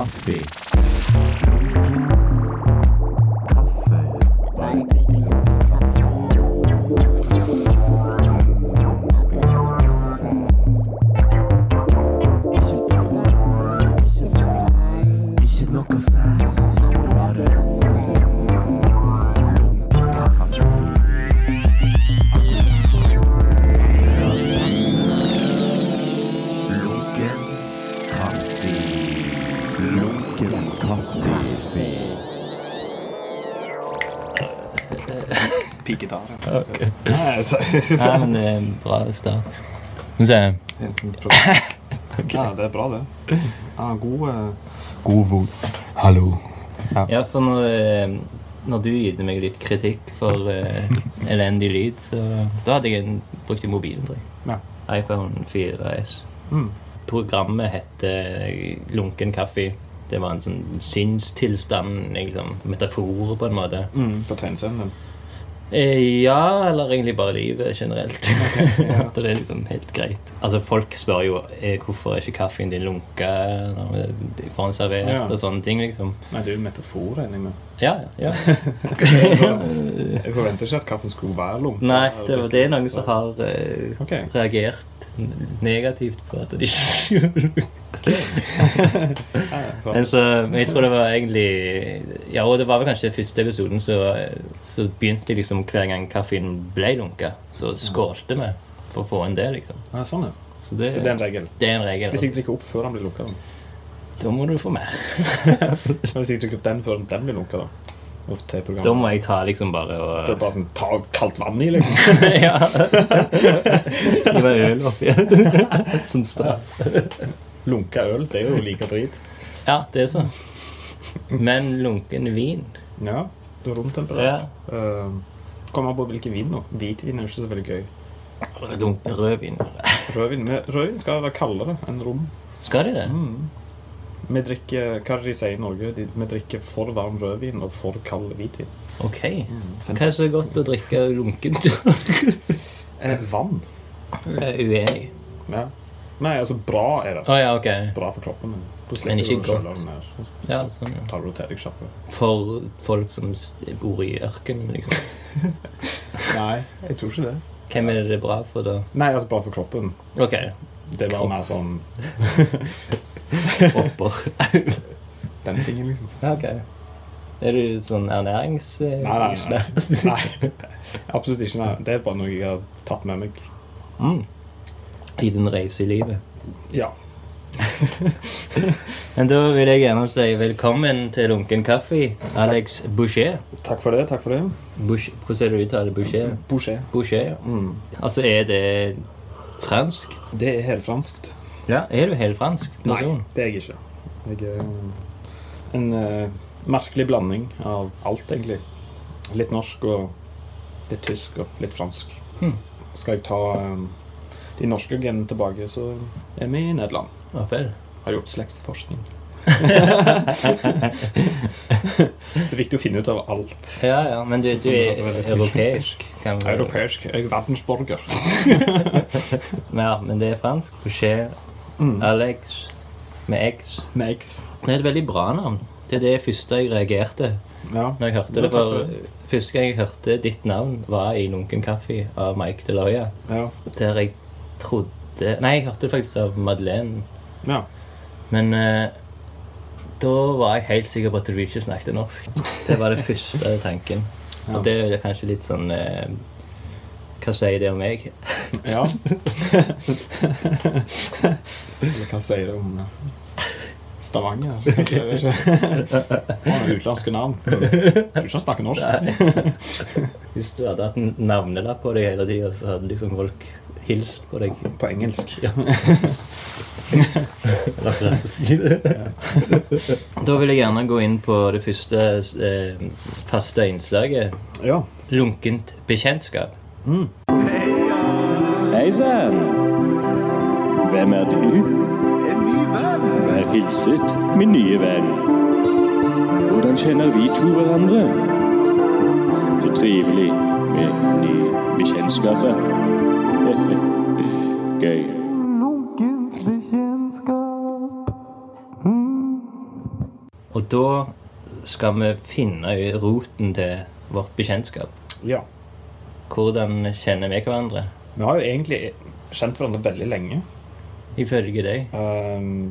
kaffe. Ikke Nei, men det er en bra start. Skal vi se. Ja, det er bra, det. Ja, god, eh, god fot. Hallo. Ja, for når, eh, når du gitt meg litt kritikk for eh, elendig lyd, så da hadde jeg en, brukt mobilen, tror jeg. Ja. iPhone 4S. Mm. Programmet heter Lunken kaffe. Det var en sånn sinnstilstand, liksom, metafor på en måte. Mm, på tegnescenen din. Eh, ja, eller egentlig bare livet generelt. At det er liksom helt greit. Altså, Folk spør jo eh, hvorfor er ikke kaffen din lunka når du får den servert, Ja. og sånne ting, liksom. Nei, det er jo metafor, regner jeg med. Ja, ja. Jeg forventer ikke at kaffen skulle være lunka. Nei, det, det er noen som har eh, okay. reagert negativt på at de ikke Ja, Men så, jeg tror det var egentlig Ja, og det var vel kanskje første episoden så, så begynte jeg liksom hver gang kaffen ble lunka, så skålte vi for å få en det, liksom. Ja, sånn, ja. Så det, Så det er en regel. det er en regel. Hvis jeg drikker opp før den blir lunka, da. Da må du få mer. Hvis jeg drikker opp den før den blir lunka, da. Og. Da må jeg ta liksom bare Det er bare sånn, ta kaldt vann i, liksom. Ja. Hive øl oppi. Som straff. Lunka øl, det er jo like drit. Ja, det er sånn. Men lunken vin Ja, det er romtemperert. Ja. Uh, Kommer an på hvilken vin nå. Hvitvin er jo ikke så veldig gøy. Rødvin. Rødvin, rødvin skal være kaldere enn rom. Skal de det? Mm. Vi drikker, hva er det de sier i Norge? De, vi drikker for varm rødvin og for kald hvitvin. Ok. Hva er så godt å drikke lunkent? Eh, vann. Jeg er Uenig. Ja. Nei, altså bra er det. Oh, ja, okay. Bra for kroppen. Men, ikke godt. Ja, sånn, ja. tar du til deg kjappe. For folk som bor i ørkenen, liksom. Nei, jeg tror ikke det. Hvem er det bra for, da? Nei, altså Bra for kroppen. Ok. Det Kropp. mer sånn Hopper. den tingen, liksom. Ja, ok. Er du sånn ernærings... Nei, nei, nei. nei. Absolutt ikke. Nei. Det er bare noe jeg har tatt med meg. Mm. I din reise i livet. Ja. Men da vil jeg gjerne si velkommen til Lunken kaffe, Alex Boucher. Takk for det. takk for det. Boucher. Hvordan er det du uttaler Boucher? Boucher. Boucher. Mm. Altså, er det fransk? Det er helfransk. Ja, er du helt fransk Nei, det er jeg ikke. Jeg er en uh, merkelig blanding av alt, egentlig. Litt norsk og litt tysk og litt fransk. Hmm. Skal jeg ta eh, de norske genene tilbake, så er vi i Nederland. Ja, vel. Har gjort slektsforskning. det er viktig å finne ut av alt. Ja, ja, men du, du er Sånn, er europeisk. Kan vi- Europeisk. Jeg er verdensborger. Ja, men det er fransk. Boucher, Mm. Alex, med X. Med X. Det er et veldig bra navn. Det er det første jeg reagerte Ja. når jeg hørte det. for første gang jeg hørte ditt navn, var i Lunken kaffe av Mike Deloya. Ja. Der jeg trodde Nei, jeg hørte det faktisk av Madeleine. ja. Men eh, da var jeg helt sikker på at du ikke snakket norsk. Det var det første tanken. Ja. Og det er kanskje litt sånn eh, Hva sier det om meg? Ja. Eller hva sier det om eh, Stavanger? Jeg vet ikke. Var utenlandske navn. Du skal ikke snakker norsk? Hvis du hadde hatt en navnelapp på deg hele tida, så hadde liksom folk hilst på deg. På engelsk. Ja. Eller fransk. Da vil jeg gjerne gå inn på det første eh, faste innslaget. Ja. Lunkent bekjentskap. Hei sann! Hvem er du? Vær hilset, min nye venn. Hvordan kjenner vi to hverandre? Så trivelig med nye bekjentskaper. Gøy. da skal vi finne roten til vårt bekjentskap. Ja. Hvordan kjenner vi hverandre? Vi har jo egentlig kjent hverandre veldig lenge. Ifølge deg. Um,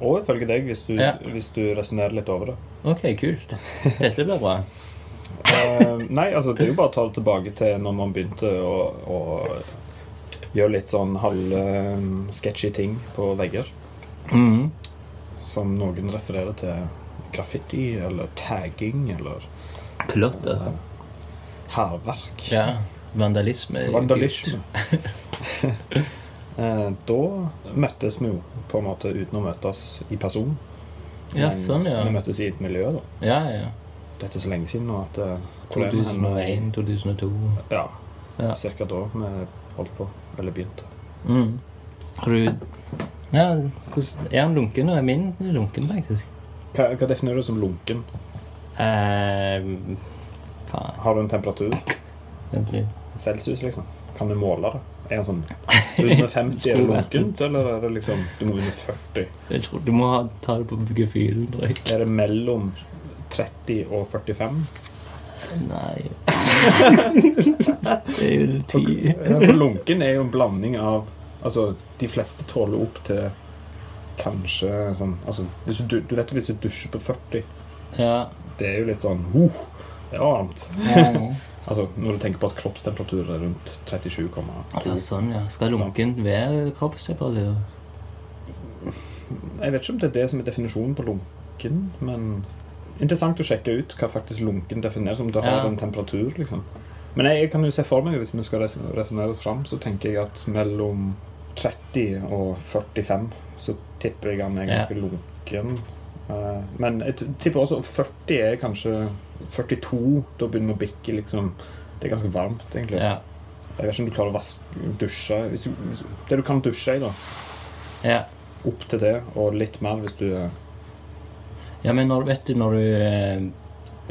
og ifølge deg, hvis du, Ja. hvis du resonnerer litt over det. Ok, kult. Dette blir bra. Um, nei, altså det er jo bare å ta det tilbake til når man begynte å, å gjøre litt sånn halv-sketchy ting på vegger. Mm. Som noen refererer til graffiti eller tagging eller Klotter. hærverk. Ja. Vandalisme. Vandalisme. Eh, da møttes vi jo på en måte uten å møtes i person. Ja, Men sånn, ja. Vi møttes i et miljø, da. Ja, ja. Dette er så lenge siden nå at eh, hvor er vi hen nå? 2001, 2002. Ja, Ja. cirka da vi holdt på. Eller begynte. Mm. Har du Ja, Er han lunken? Er min lunken, faktisk. Hva, hva definerer du som lunken? Eh, faen. Har du en temperatur? Vent litt. Celsius, liksom? Kan du måle det? Er han sånn under 50 er lunkent, eller er det liksom Du må under 40? Jeg tror du må ha, ta det på gefühlen. Er det mellom 30 og 45? Nei Det er jo ti. For lunken er jo en blanding av Altså, de fleste tåler opp til kanskje sånn Altså, hvis du, du vet hvis du dusjer på 40, Ja. det er jo litt sånn uh, Det er varmt. ja. Altså, når du tenker på at kroppstemperatur er rundt 37,2 Ja, sånn, ja. Skal lunken være kroppstemperatur? Jeg vet ikke om det er det som er definisjonen på lunken, men interessant å sjekke ut hva faktisk lunken defineres som. Det har Ja. en temperatur, liksom. Men jeg, jeg kan jo se for meg, hvis vi skal res- resonnere oss fram, så tenker jeg at mellom 30 og 45 så tipper jeg han er Ja. ganske lunken. Eh, men jeg tipper også 40 er kanskje 42. Da begynner vi å bikke, liksom. Det er ganske varmt, egentlig. Ja. Jeg vet ikke om du klarer å vaske, dusje hvis du, hvis, Det du kan dusje i, da. ja. Opp til det, og litt mer hvis du er Ja, men når, vet du når du eh,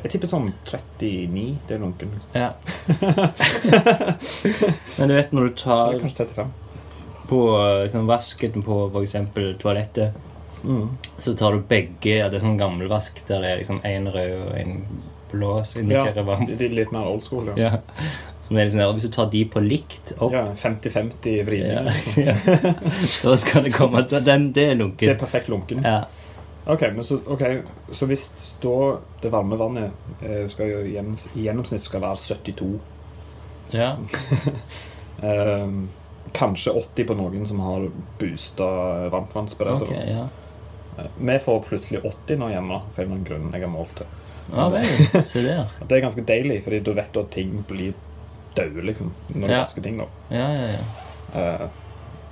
Jeg tipper sånn 39. Det er lunken. Liksom. Ja. Men du vet når du tar Eller kanskje 35. på liksom, vasken på f.eks. toalettet, Mm. så tar du begge Det er sånn gammelvask der det er liksom én rød og én blå som Ja, varmt. de, de er litt mer old school. Ja, Ja. Som er liksom, hvis du tar de på likt opp, ja 50-50 vridning. ja, Liksom. da skal det komme den, Det er lunken. Det er perfekt lunken. Ja. Ok, men så, ok, så hvis da det varme vannet eh, skal jo i gjennomsnitt skal være 72 ja. um, Kanskje 80 på noen som har boosta varmtvannsberedere. Okay, ja. Eh, Vi får plutselig 80 nå hjemme, for en eller grunn jeg har målt det. Ja der. Det er ganske deilig, fordi da vet du at ting blir døde, liksom. Når du Ja. vasker ting, da. Ja, ja, ja. Eh,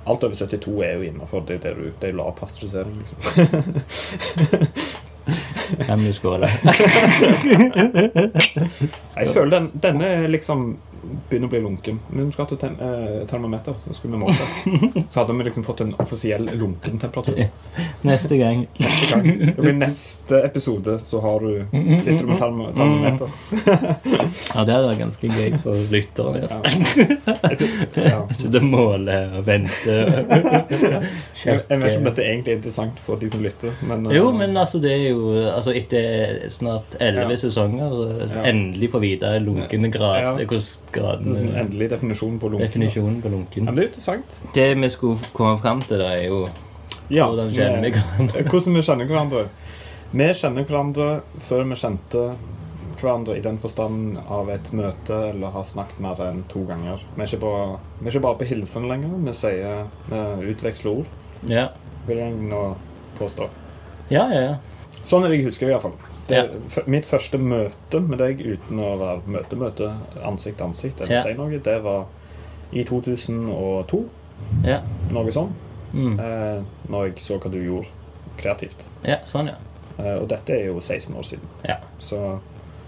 alt over 72 er jo innafor. Det er jo det du- lav pasteurisering, liksom. Vi? Jeg føler den, denne liksom begynner å bli lunken. Men vi skulle hatt et eh, termometer, så skulle vi måle. Så hadde vi liksom fått en offisiell lunkentemperatur. Neste gang. Neste gang. Det blir neste episode, så har du, sitter du med term termometer. Ja, det hadde vært ganske gøy for lytterne. Ja. Sitte og måle og vente. jeg, jeg vet ikke om dette er egentlig er interessant for de som lytter, men eh, Jo, men altså, det er jo altså, Etter snart elleve sesonger endelig få vite lunkende grad. Hvordan graden endelig definisjon på lunken. Definisjonen på lunken. Ja, det er interessant. Det vi skulle komme fram til, da, er jo Ja, hvordan kjenner vi hverandre. Hvordan vi kjenner hverandre. Vi kjenner hverandre før vi kjente hverandre i den forstand av et møte eller har snakket mer enn to ganger. Vi er ikke bare, er ikke bare på hilsen lenger. Vi sier vi utveksler ord, Ja. vil jeg nå påstå. ja, ja. ja. Sånn er det jeg husker i hvert fall. Det, Ja. Mitt første møte med deg uten å være møte-møte, ansikt til ansikt, eller Ja. si noe, det var i 2002. Ja. Noe sånn. Mm. Eh, når jeg så hva du gjorde kreativt. ja, sånn, ja. Eh, og dette er jo 16 år siden. Ja. Så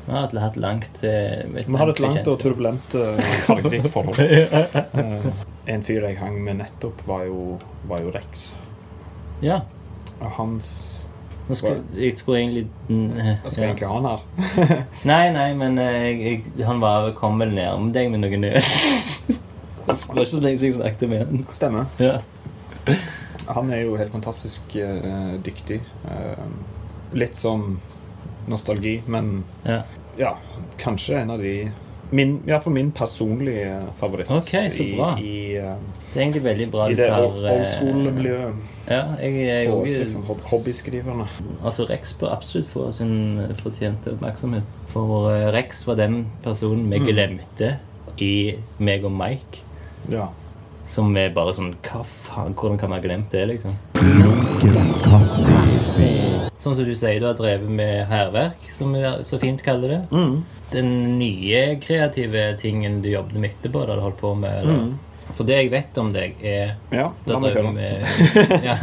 Vi har hatt langt eh, vi har et langt og turbulent uh, fargerikt forhold. Eh, en fyr jeg hang med nettopp, var jo, var jo Rex. Ja. Og han s- skulle, jeg skulle egentlig eh, Jeg skal egentlig ha han her. Nei, nei, men eh, jeg, jeg, han var, kom vel nærme deg med noe nød. Det var ikke så lenge siden jeg snakket med han. Stemmer. Ja. Han er jo helt fantastisk uh, dyktig. Uh, litt sånn nostalgi, men Ja. ja, kanskje en av de min, ja, for min personlige favoritt Ok, så bra. i, i, uh, Det er egentlig veldig bra i det eh, old school-miljøet. Ja, jeg er jo liksom, hob- hobbyskriverne. Altså, Rex bør absolutt få sin fortjente oppmerksomhet. For eh, Rex var den personen vi Mm. glemte i meg og Mike. Ja. Som er bare sånn Hva faen? Hvordan kan man ha glemt det, liksom? Sånn som du sier, du har drevet med hærverk, som vi så fint kaller det. Mm. Den nye kreative tingen du jobbet med etterpå, da du holdt på med eller? Mm. For det jeg vet om deg, er Ja, du har drevet med, ja,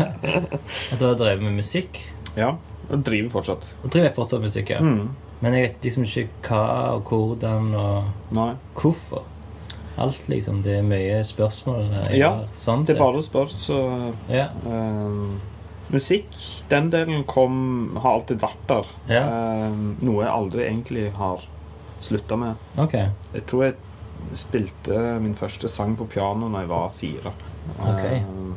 at drevet med musikk. Ja, og driver fortsatt. Og driver fortsatt musikk, ja. Mm. Men jeg vet liksom ikke hva og hvordan og Nei. hvorfor. Alt, liksom. Det er mye spørsmål. jeg Ja, har, sånn Det er bare å spørre, så Ja, ehm, Musikk, den delen kom Har alltid vært der. ja. Ehm, noe jeg aldri egentlig har slutta med. Okay. Jeg tror jeg spilte min første sang på piano når jeg var fire. Okay. Uh,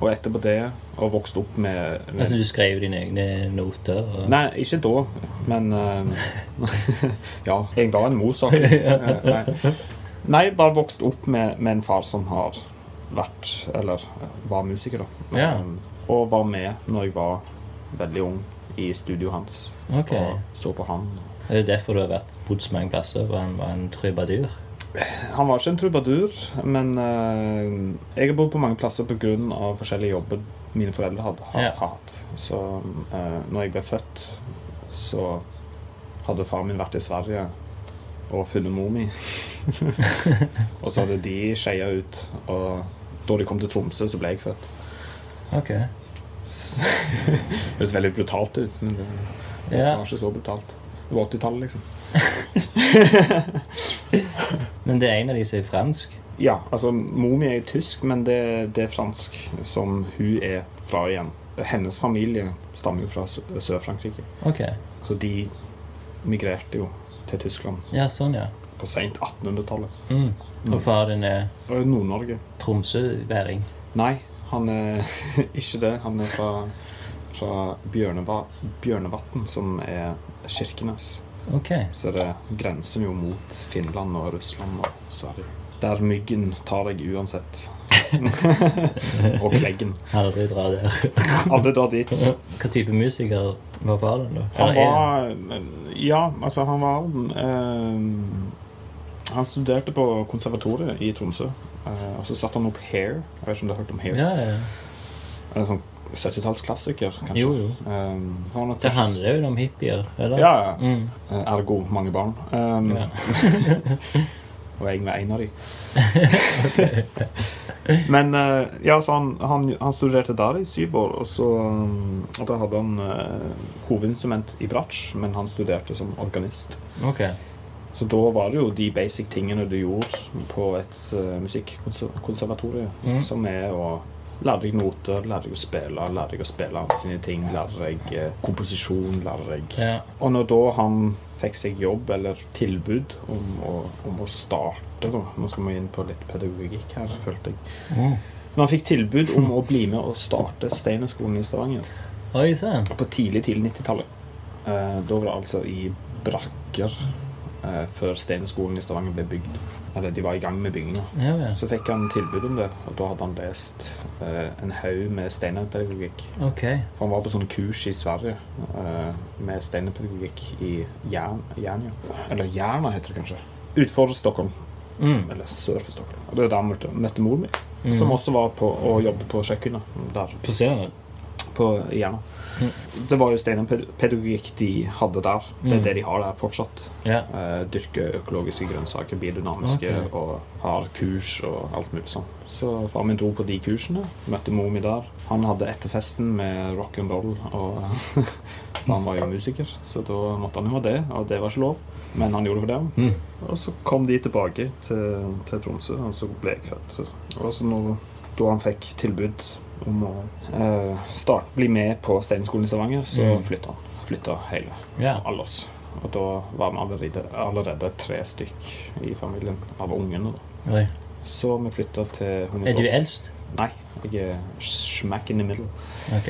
og etterpå det, og vokste opp med, med Altså, du skrev dine egne noter? Og... Nei, ikke da, men uh, Ja, jeg var en Mozart. Eh, Nei. Nei, bare vokst opp med, med en far som har vært Eller var musiker, da. Ja. Og var med når jeg var veldig ung, i studioet hans. Okay. Og så på han. Er det derfor du har vært bodd så mange plasser, for han var en trubadur? Han var ikke en trubadur, men uh, jeg har bodd på mange plasser pga. forskjellige jobber mine foreldre hadde Ja. hatt. Så uh, når jeg ble født, så hadde far min vært i Sverige og funnet mor mi. og så hadde de skeia ut, og da de kom til Tromsø, så ble jeg født. Ok. Det høres veldig brutalt ut, men det, det yeah. var ikke så brutalt. Det var 80-tallet, liksom. Men det er en av de som er fransk? Ja, altså Momi er tysk, men det, det er fransk som hun er fra igjen. Hennes familie stammer jo fra Sør-Frankrike, Okay. så de migrerte jo til Tyskland Ja, sånn, ja. på sent 1800-tallet. Mm. Og far din er Nord-Norge. Tromsøværing? Nei, han er ikke det. Han er fra, fra Bjørneva, Bjørnevatn, som er Kirkenes. Ok. Så det grenser jo mot Finland og Russland og Sverige. Der myggen tar deg uansett. og kleggen. Aldri dra der. Aldri drar dit. Hva type musiker var faren, da? Han var Ja, altså, han var eh, Han studerte på konservatoriet i Tromsø. eh, og så satte han opp Hair. Jeg vet ikke om du har hørt om Hair? Ja, ja. En sånn 70-tallsklassiker, kanskje. Jo, jo. Um, det, Det handler jo om hippier, eller? Ja, ja. Mm. Eh, Ergo mange barn. Um, Ja. og jeg var en av de. Men uh, ja, så han, han, han studerte der i syv år, og så um, og da hadde han uh, hovedinstrument i bratsj, men han studerte som organist. Okay. Så da var det jo de basic tingene du gjorde på et uh, musikkonservatorium, Mm. som er å lære deg noter, lære deg å spille, lære deg å spille sine ting, lære deg eh, komposisjon, lærer deg Ja. og når da han fikk seg jobb eller tilbud om å, om å starte da, Nå skal vi inn på litt pedagogikk her, følte jeg. Mm. Når han fikk tilbud om å bli med og starte Steinerskolen i Stavanger Oi på tidlig tidlig 90-tallet eh, Da var det altså i brakker eh, før Steinerskolen i Stavanger ble bygd. Eller de var i gang med bygginga. Ja ja. Så fikk han tilbud om det, og da hadde han lest eh, en haug med steinerpedagogikk. Okay. For han var på sånn kurs i Sverige eh, med steinerpedagogikk i Jern, Jernia. Eller Jerna, heter det kanskje. Utenfor Stockholm. Mm. Eller sør for Stockholm. Og det er der møtte, møtte moren min, Mm. som også var på å jobbe på kjøkkenet der På se på Jerna. Det var jo steinpedagogikk de hadde der. Det er Mm. det de har der fortsatt. Yeah. Dyrke økologiske grønnsaker, biodynamiske, okay. og har kurs og alt mulig sånn. Så far min dro på de kursene, møtte mor mi der. Han hadde etterfesten med rock'n'roll, og han var jo musiker, så da måtte han jo ha det, og det var ikke lov. Men han gjorde det for det. Mm. Og så kom de tilbake til, til Tromsø, og så ble jeg født. Og så når, da han fikk tilbud om å eh, start, bli med på Steinerskolen i Stavanger, så Mm. flytta han. Flytta hele Yeah. alle oss. Og da var vi allerede, allerede tre stykk i familien av ungene. da. Oi. Så vi flytta til Er du eldst? Nei, jeg er smack in the middle. Ok.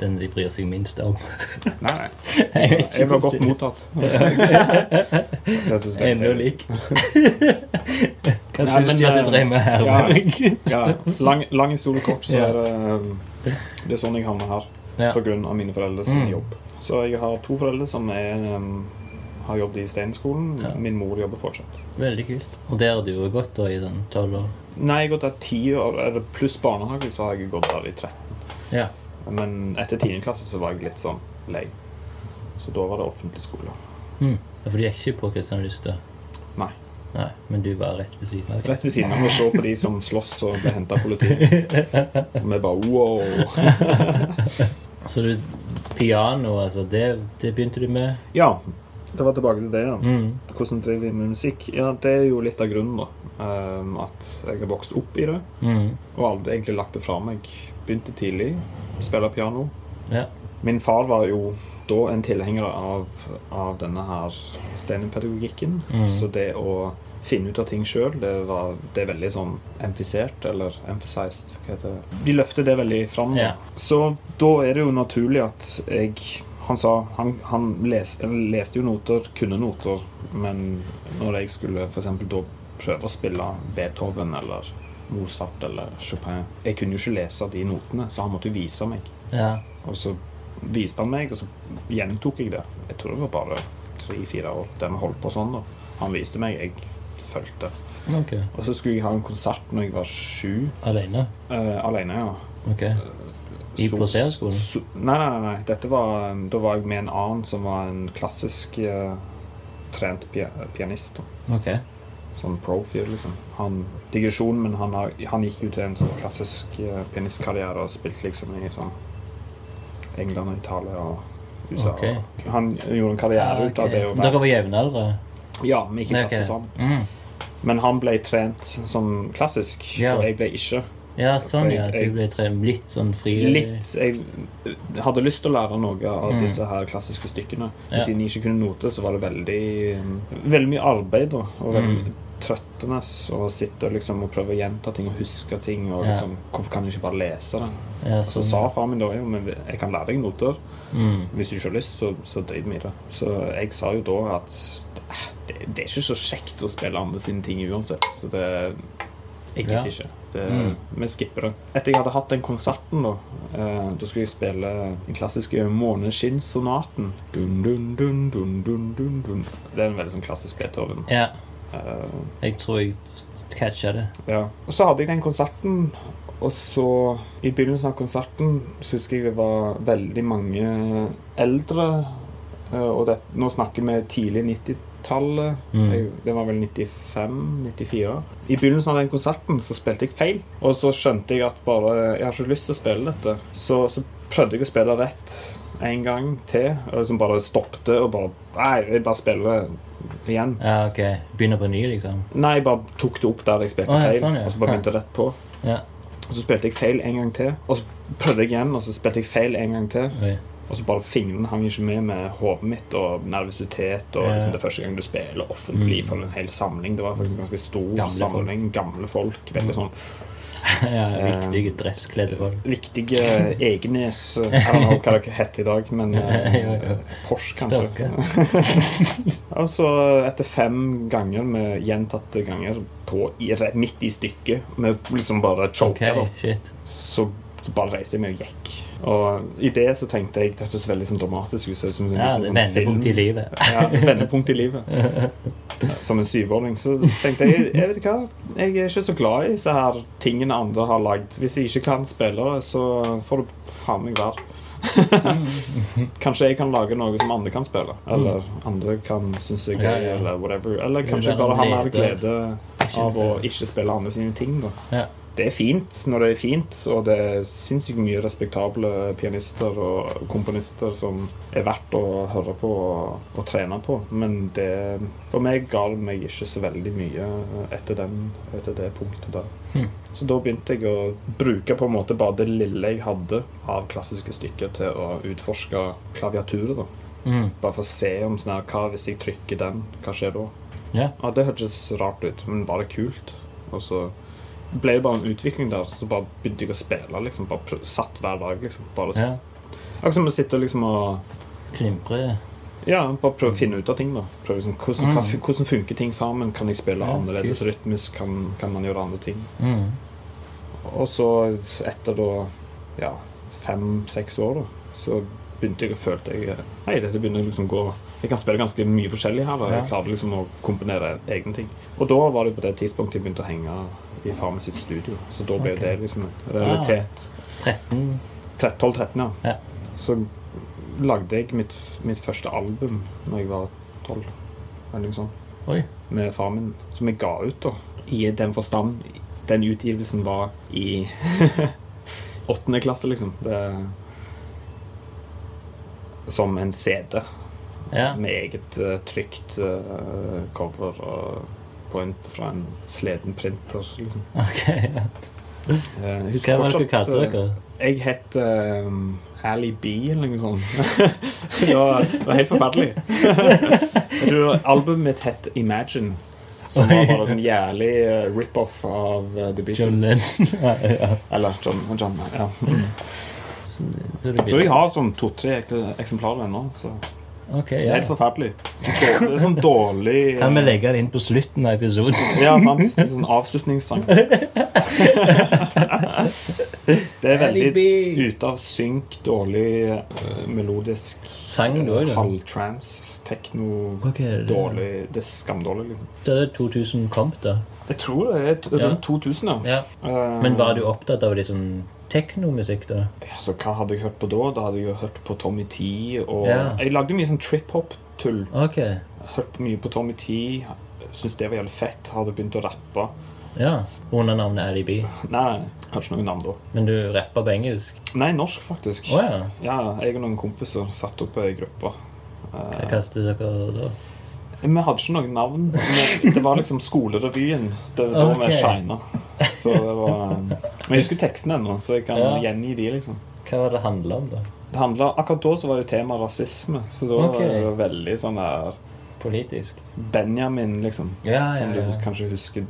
Den de bryr seg minst om. Nei, nei. Jeg Jeg var godt mottatt. Ennå likt. Hva syns du at eh, du drev med her? ja. Ja, lang, lang historie kort, så er det um, Det er sånn jeg havner her. Ja. Av mine foreldres Mm. jobb. Så jeg har to foreldre som er, um, har jobbet i Steinskolen. Ja. Min mor jobber fortsatt. Veldig kult. Og der har du jo gått da i sånn tolv år. Nei, jeg har gått der ti år, pluss barnehage, så har jeg gått der i 13. Ja. Men etter 10. klasse så var jeg litt sånn lei. Så da var det offentlig skole. Mm. Ja, For du gikk ikke på Kristian Lystad? Nei. Nei, Men du var rett ved siden av? Rett ved siden av og så på de som slåss og ble henta av politiet. Og vi bare wow. Så du, piano, altså, det, det begynte du med? Ja, det var tilbake til det, ja. Mm. Hvordan driver vi med musikk? Ja, Det er jo litt av grunnen, da. Um, at jeg har vokst opp i det, Mm. og aldri egentlig lagt det fra meg. Begynte tidlig å spille piano. Ja. Min far var jo da en tilhenger av, av denne her steinerpedagogikken. Mm. Så det å finne ut av ting sjøl, det, var- det er veldig sånn emfisert, eller emphasized, hva heter det. De løfter det veldig fram. Ja. Så da er det jo naturlig at jeg Han sa Han, han les, leste jo noter, kunne noter, men når jeg skulle for eksempel da prøve å spille Beethoven eller Mozart eller Chopin Jeg kunne jo ikke lese de notene, så han måtte jo vise meg. ja. Og så viste han meg, og så gjentok jeg det. Jeg tror det var bare tre-fire år der vi holdt på sånn. da. Han viste meg, jeg fulgte. Okay. Og så skulle jeg ha en konsert når jeg var sju. Alene? Eh, alene, ja. Okay. I plasserskolen? Nei, nei, nei. Dette var, da var jeg med en annen som var en klassisk eh, trent pianist. da. Ok. Sånn pro-fyr, liksom. Han digresjon, men han, har, han gikk jo til en sånn klassisk uh, pianistkarriere og spilte liksom i sånn England og Italia og USA. Ok. Han gjorde en karriere ut av det. Dere var jevnaldrende? Ja, vi gikk i klasse okay. sammen. Mm. Men han ble trent som klassisk, Ja. og jeg ble ikke. Ja, sånn ja. Du ble trent litt sånn fri Litt Jeg hadde lyst til å lære noe av Mm. disse her klassiske stykkene. Ja. Siden jeg ikke kunne note, så var det veldig Veldig mye arbeid, da. Og veldig Mm. Trøttende å sitte liksom, og prøve å gjenta ting og huske ting. Og liksom, Hvorfor kan jeg ikke bare lese det? Ja, så, så sånn. sa far min da jo, men jeg kan lære deg noter. mm. Hvis du ikke har lyst, så, så drit vi i det. Så jeg sa jo da at eh, det, det er ikke så kjekt å spille andre sine ting uansett. Så det Jeg Ja. ikke. Det, Mm. Vi skipper det. Etter jeg hadde hatt den konserten, da eh, Da skulle jeg spille den klassiske Måneskinnssonaten. Det er en veldig sånn klassisk Beethoven. Ja. Eh, Jeg tror jeg catcha det. ja. Og så hadde jeg den konserten, og så I begynnelsen av konserten så husker jeg det var veldig mange eldre. eh, Og det, nå snakker vi tidlig 90-tallet. Mm. Det var vel 95-94. I begynnelsen av den konserten så spilte jeg feil. Og så skjønte jeg at bare Jeg har ikke lyst til å spille dette. Så, så prøvde jeg å spille rett en gang til. Og liksom bare stoppte og bare Nei, jeg bare spiller igjen. Ja, ok. Begynner på ny, liksom? Nei, jeg bare tok det opp der jeg spilte oh, feil, sånn, ja. og så bare begynte jeg rett på. Ja. Og så spilte jeg feil en gang til, og så prøvde jeg igjen, og så spilte jeg feil en gang til. Oi. Og så bare fingrene hang ikke med med hodet mitt og nervøsitet. Og liksom, det er første gang du spiller offentlig Mm. for en hel samling. Det var faktisk en ganske stor Gamle folk. samling. Gamle folk. Veldig sånn ja, viktige Riktige dresskledde folk. Viktige Egenes Jeg vet ikke hva det heter i dag, men uh. Porsche, kanskje. Stokke. Og så etter fem ganger med gjentatte ganger på, i, midt i stykket, med liksom bare Ok, choke, okay, så, så bare reiste jeg meg og gikk. Og i det så tenkte jeg Det hørtes veldig sånn dramatisk ut. som en Ja, det sånn vendepunkt i livet. Ja, vendepunkt i livet. Som en syvåring. Så tenkte jeg jeg vet hva, jeg er ikke så glad i disse her tingene andre har lagd. Hvis jeg ikke kan spille så får det faen meg være. Kanskje jeg kan lage noe som andre kan spille. Eller andre kan synes er gøy, eller whatever. Eller kanskje jeg bare har mer glede av å ikke spille andre sine ting. da Ja. Det er fint når det er fint, og det er sinnssykt mye respektable pianister og komponister som er verdt å høre på og, og trene på. Men det, for meg ga det meg ikke så veldig mye etter, den, etter det punktet der. Hmm. Så da begynte jeg å bruke på en måte bare det lille jeg hadde av klassiske stykker til å utforske klaviaturet. da. Mm. Bare for å se om sånn her, hva hvis jeg trykker den, hva skjer da? Yeah. Ja, det hørtes rart ut, men var det kult? Og så ble jo bare en utvikling der, så bare begynte jeg å spille, liksom. Bare satt hver dag, liksom. Bare ja. Akkurat som å sitte liksom og Klimpre. Ja, bare prøve å finne ut av ting. da prøve liksom, hvordan, Mm. hvordan funker ting sammen? Kan jeg spille Ja, annerledes rytmisk? Kan, kan man gjøre andre ting? Mm. Og så etter da ja, fem-seks år, da, så begynte jeg å føle jeg Nei, dette begynner liksom å gå Jeg kan spille ganske mye forskjellig her. da Jeg Ja. klarte liksom å komponere egne ting. Og da var det på det tidspunktet jeg begynte å henge i Farmen sitt studio. Så da ble okay. det liksom en realitet. 13 12-13, ja. Ja. Så lagde jeg mitt, mitt første album når jeg var 12. Eller noe sånt. Oi. Med far min. Som jeg ga ut, da. I den forstand Den utgivelsen var i åttende klasse, liksom. Det, som en CD. Ja. Med eget uh, trygt uh, cover og på fra en sleden printer, liksom. Ok. ja. Eh, jeg husker Hva var det fortsatt, kalte eh, dere? Jeg het um, Ali B, eller noe sånt. det, var, det var helt forferdelig. albumet mitt het Imagine. Som var bare en jævlig rip-off av The Beatles. John Lennon. ja, ja. Eller John, John ja. Så, så du Jeg tror jeg har sånn to-tre eksemplarer ennå. Så Ok, det er helt forferdelig. Det er sånn dårlig Kan vi uh, legge det inn på slutten av episoden? Ja, sant. En sånn avslutningssang. det er veldig ute av synk, dårlig uh, melodisk Sang du òg, da? Halvtrans, tekno det- Dårlig. Det er skamdårlig, liksom. Det er 2000 komp, da. Jeg tror det er rundt 2000, ja. Ja. Eh, Men var du opptatt av de sånn teknomusikk, da? Ja, så hva hadde jeg hørt på da? Da hadde jeg jo hørt på Tommy T. Og Ja. jeg lagde mye sånn trip-hop-tull. Ok. Hørt mye på Tommy T. Syns det var jævlig fett. Hadde begynt å rappe. Ja. Under navnet Alibi. Nei, har ikke noe navn da. Men du rapper på engelsk? Nei, norsk, faktisk. Oh, ja. Ja, jeg og noen kompiser satt opp ei gruppe. Hva kalte dere da? Vi hadde ikke noe navn. Det var liksom Skolerevyen. Det var da vi shina. Så det var Men jeg husker teksten ennå, så jeg kan Ja. gjengi de, liksom. Hva var det handla om, da? Det handlet, Akkurat da så var jo tema rasisme, så da okay. var det veldig sånn der Politisk? Benjamin, liksom. Ja, Som ja, du kanskje husker.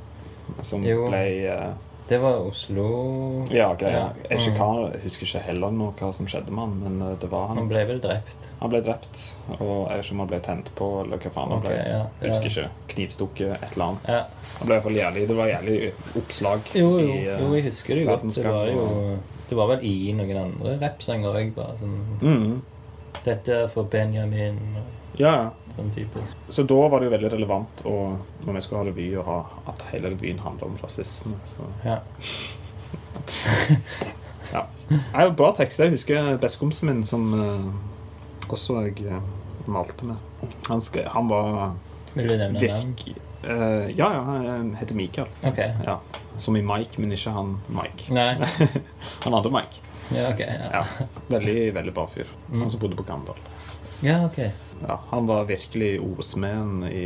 Som Jo. ble eh, Det var Oslo Ja, greia. Jeg, Mm. jeg husker ikke heller nå hva som skjedde med han, men eh, det var han. Han ble vel drept? Han ble drept, og jeg vet ikke om han ble tent på, eller hva faen han Ok, ble. ja. Ja. husker ikke. Knivstukket, et eller annet. Ja. Han ble i hvert fall jævlig, Det var jævlig oppslag Jo, jo, i uh, jo, jeg husker det godt. Det var jo Det var vel i noen andre rappsanger òg, bare sånn mm, Dette er for Benjamin Ja, ja. Sånn type. Så da var det jo veldig relevant å, når vi skulle ha revy, å ha at hele revyen handler om rasisme. Så. Ja. ja. Det er bra tekster. Jeg husker bestekompisen min som eh, også jeg eh, malte med. Han, skal, han var Vil du nevne navn? virk... eh, ja, ja, han heter Mikael. Okay. Ja. Som i Mike, men ikke han Mike. Han andre Mike. Ja, okay, Ja. Veldig, veldig bra fyr. Mm. Han som bodde på Gandal. ja ok. Ja, han var virkelig ordsmeden i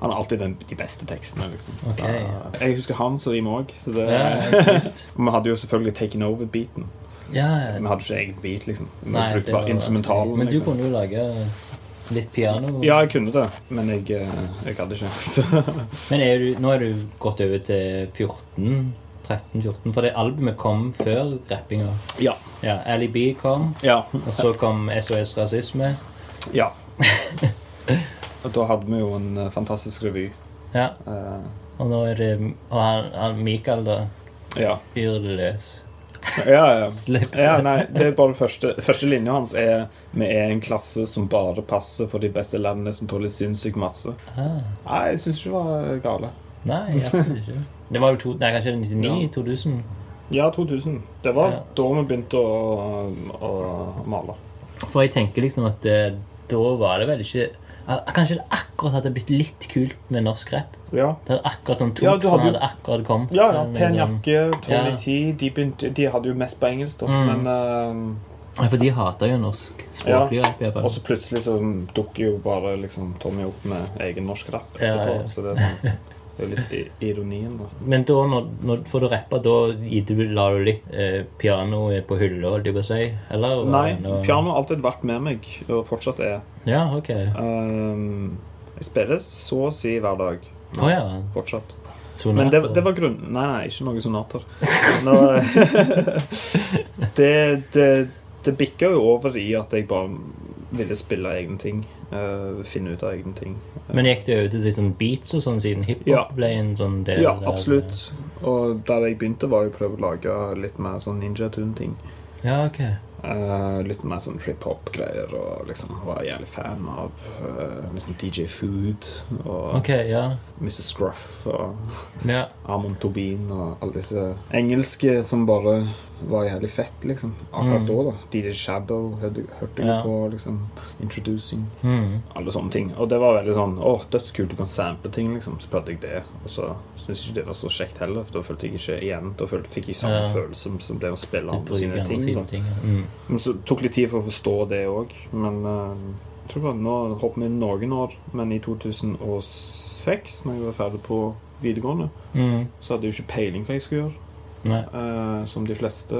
Han har alltid den, de beste tekstene, liksom. Ok. Så, jeg husker hans rim òg, så det Ja, vi hadde jo selvfølgelig taken over-beaten. Ja, Vi hadde ikke egen beat, liksom. Vi Nei, brukte bare instrumentalen. Men du liksom. kunne jo lage litt piano. Ja, jeg kunne det, men jeg, eh, jeg hadde ikke. Så. Men er du, nå er du gått over til 14? 13-14? For det albumet kom før rappinga. Ja. Ja, Ali B kom, Ja. og så kom SOS Rasisme. ja. Og da hadde vi jo en eh, fantastisk revy. Ja, Uh, og nå er det Og han, han Mikael, da. ja. Fyr det løs. Ja, ja. Ja, nei, det er bare første Første linja hans er Vi er en klasse som bare passer for de beste landene som tåler sinnssykt masse. Ah, Nei, jeg syns ikke det var gale. nei, absolutt ikke. Det var jo to, nei, kanskje 99? 2000? Ja, 2000. Det var Ja. da vi begynte å, å male. For jeg tenker liksom at det, da var det vel ikke Kanskje det akkurat hadde blitt litt kult med norsk rap. Ja. Det hadde akkurat sånn tok Ja, du hadde jo- hadde akkurat kommet. Ja, ja, med Pen sånn- jakke, Tony Ja. T de, begynte, de hadde jo mest på engelsk, da. Mm. Men uh, Ja, for de hater jo norsk språklig rap, i Og så plutselig så dukker jo bare liksom Tommy opp med egen norsk rap Ja, etterpå. ja. Så det er, sånn, det er litt ironien, da. Men da, når, når, for du rappa, da lar du- litt eh, piano på hylla, holdt jeg på å si? Eller? Nei, noe- piano har alltid vært med meg, og fortsatt er. Ja, ok. Um, jeg spiller så å si hver dag. Å ja. Fortsatt. Sonater. Men det, det var grunn... Nei, nei, ikke noen sonater. Nå, det, det, det bikka jo over i at jeg bare ville spille egne ting. Uh, finne ut av egne ting. Men gikk det over til liksom beats og sånn siden hiphop Ja. ble en sånn del Ja, absolutt. Og der jeg begynte, var jo å prøve å lage litt mer sånn Ninja Tune-ting. Ja, ok. Eh, litt mer sånn trip-hop-greier, og liksom var jævlig fan av uh, liksom DJ Food og Ok, ja. Mr. Scruff og yeah. Amon Tobin og alle disse engelske som bare var jævlig fett, liksom. Akkurat Mm. da, da. DJ Shadow hørte, hørte jeg Ja. på, liksom. Introducing. Mm. Alle sånne ting. Og det var veldig sånn Å, dødskult, du kan sample ting, liksom. Så prøvde jeg det. Og så jeg ikke det var så kjekt heller, for da følte jeg ikke igjen Da følte, fikk jeg samme Ja. følelse som, som det å spille andre sine andre ting. sine ting. ja. Mm. Men så tok litt tid for å forstå det òg. Men uh, jeg tror det var nå hopper vi noen år. Men i 2006, når jeg var ferdig på videregående, Mm. så hadde jeg jo ikke peiling hva jeg skulle gjøre. Eh, som de fleste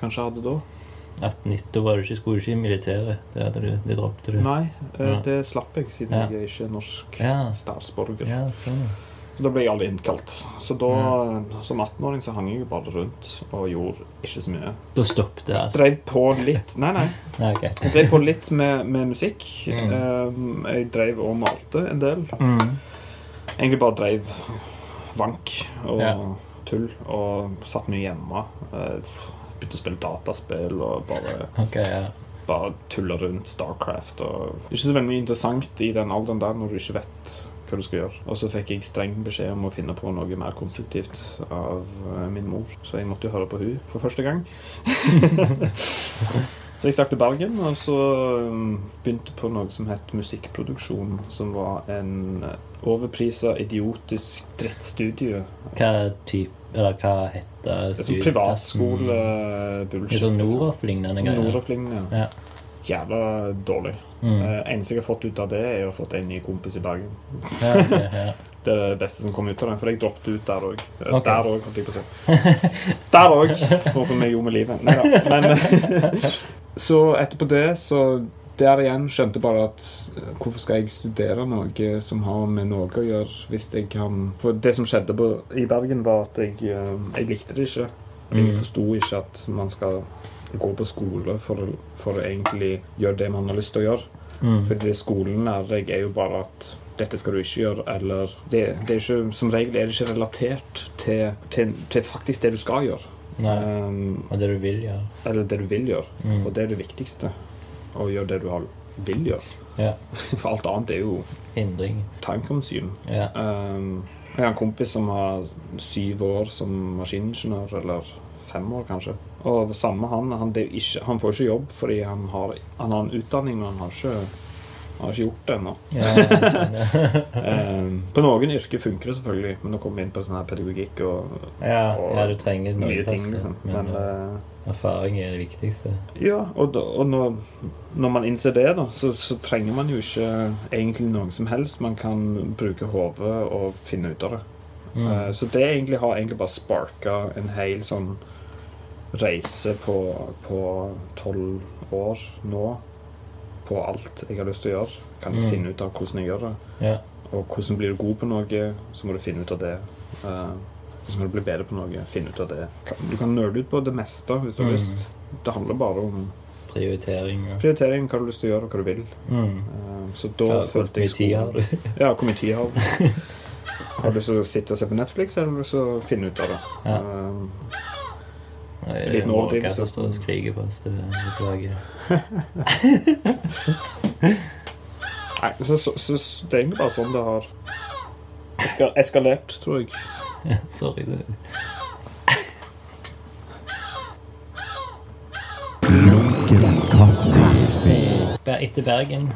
kanskje hadde da. 18-19, da var du ikke, skulle du ikke i militæret. Det, hadde du, det droppet du. Nei, uh, det slapp jeg, siden Ja. jeg er ikke norsk Ja. statsborger. Ja, sånn. Da ble jeg aldri innkalt. Så da, som 18-åring så hang jeg jo bare rundt og gjorde ikke så mye. Da stoppet det Altså. Drev på litt Nei, nei. Nei, okay. Jeg drev på litt med, med musikk. Mm. Eh, jeg drev og malte en del. Mm. Egentlig bare drev vank og Ja. tull. Og satt mye hjemme. Eh, begynte å spille dataspill og bare okay, ja. bare tulle rundt Starcraft. Og ikke så veldig mye interessant i den alderen der når du ikke vet hva du skal gjøre. Og så fikk jeg streng beskjed om å finne på noe mer konstruktivt av eh, min mor, så jeg måtte jo høre på hun for første gang. så jeg stakk til Bergen og så um, begynte på noe som het musikkproduksjon, som var en uh, overprisa, idiotisk drittstudie. Hva type Eller hva heter er sånn privatskole-bullshit. Det er sånn Noroff-lignende greier. Noroff-lignende. Ja. Jævla dårlig. Mm. Eh, eneste jeg har fått ut av det, er å ha fått en ny kompis i Bergen. Ja, ja. Det er det beste som kom ut av det, for jeg droppet ut der òg. Okay. Der òg, holdt jeg på å si. Der òg! Sånn som jeg gjorde med livet. Neida. Men Så etterpå det, så der igjen skjønte jeg bare at eh, hvorfor skal jeg studere noe som har med noe å gjøre, hvis jeg kan For det som skjedde på, i Bergen, var at jeg, eh, jeg likte det ikke. Jeg Mm. forsto ikke at man skal gå på skole for for å egentlig gjøre det man har lyst til å gjøre. Mm. For det skolen lærer deg, er jo bare at dette skal du ikke gjøre, eller det, det ikke, Som regel er det ikke relatert til, til, til faktisk det du skal gjøre. Um, Og det du vil gjøre. eller det du vil gjøre. Mm. Og det er det viktigste. Å gjøre det du vil gjøre. Yeah. For alt annet er jo Hindring. time consume. Ja. Um, jeg har en kompis som har syv år som maskiningeniør, eller fem år kanskje. Og samme han, han, det ikke, han får ikke jobb fordi han har, han har en utdanning, men han har ikke, han har ikke gjort det ennå. Ja, sånn, ja. Um, på noen yrker funker det selvfølgelig, men nå kommer vi inn på sånn her pedagogikk og Ja, Og ja, du trenger mye ting. Liksom. Men, Men eh, uh, erfaring er det viktigste. ja, og, da, og når, når man innser det, da, så, så trenger man jo ikke egentlig noe som helst. Man kan bruke hodet og finne ut av det. Mm. Eh, Så det egentlig har egentlig bare sparka en hel sånn reise på tolv år nå. På alt jeg har lyst til å gjøre. Kan Mm. finne ut av hvordan jeg gjør det. Ja. Og hvordan blir du god på noe, så må du finne ut av det. Uh, Hvordan kan du bli bedre på noe, finne ut av det. Du kan nøle ut på det meste hvis du har Mm. lyst. Det handler bare om Prioritering. Ja. prioritering, hva du har lyst til å gjøre, og hva du vil. Mm. Uh, Så da Hva- følte jeg tid har du? Ja, hvor mye tid har du? Har du lyst til å sitte og se på Netflix, eller har du lyst til å finne ut av det? Ja. Nei, En det liten er overdrivelse. som står og skriker på oss. Det beklager. nei, så, så, så, det er egentlig bare sånn det har eska- eskalert, tror jeg. Sorry. Det. Etter Bergen.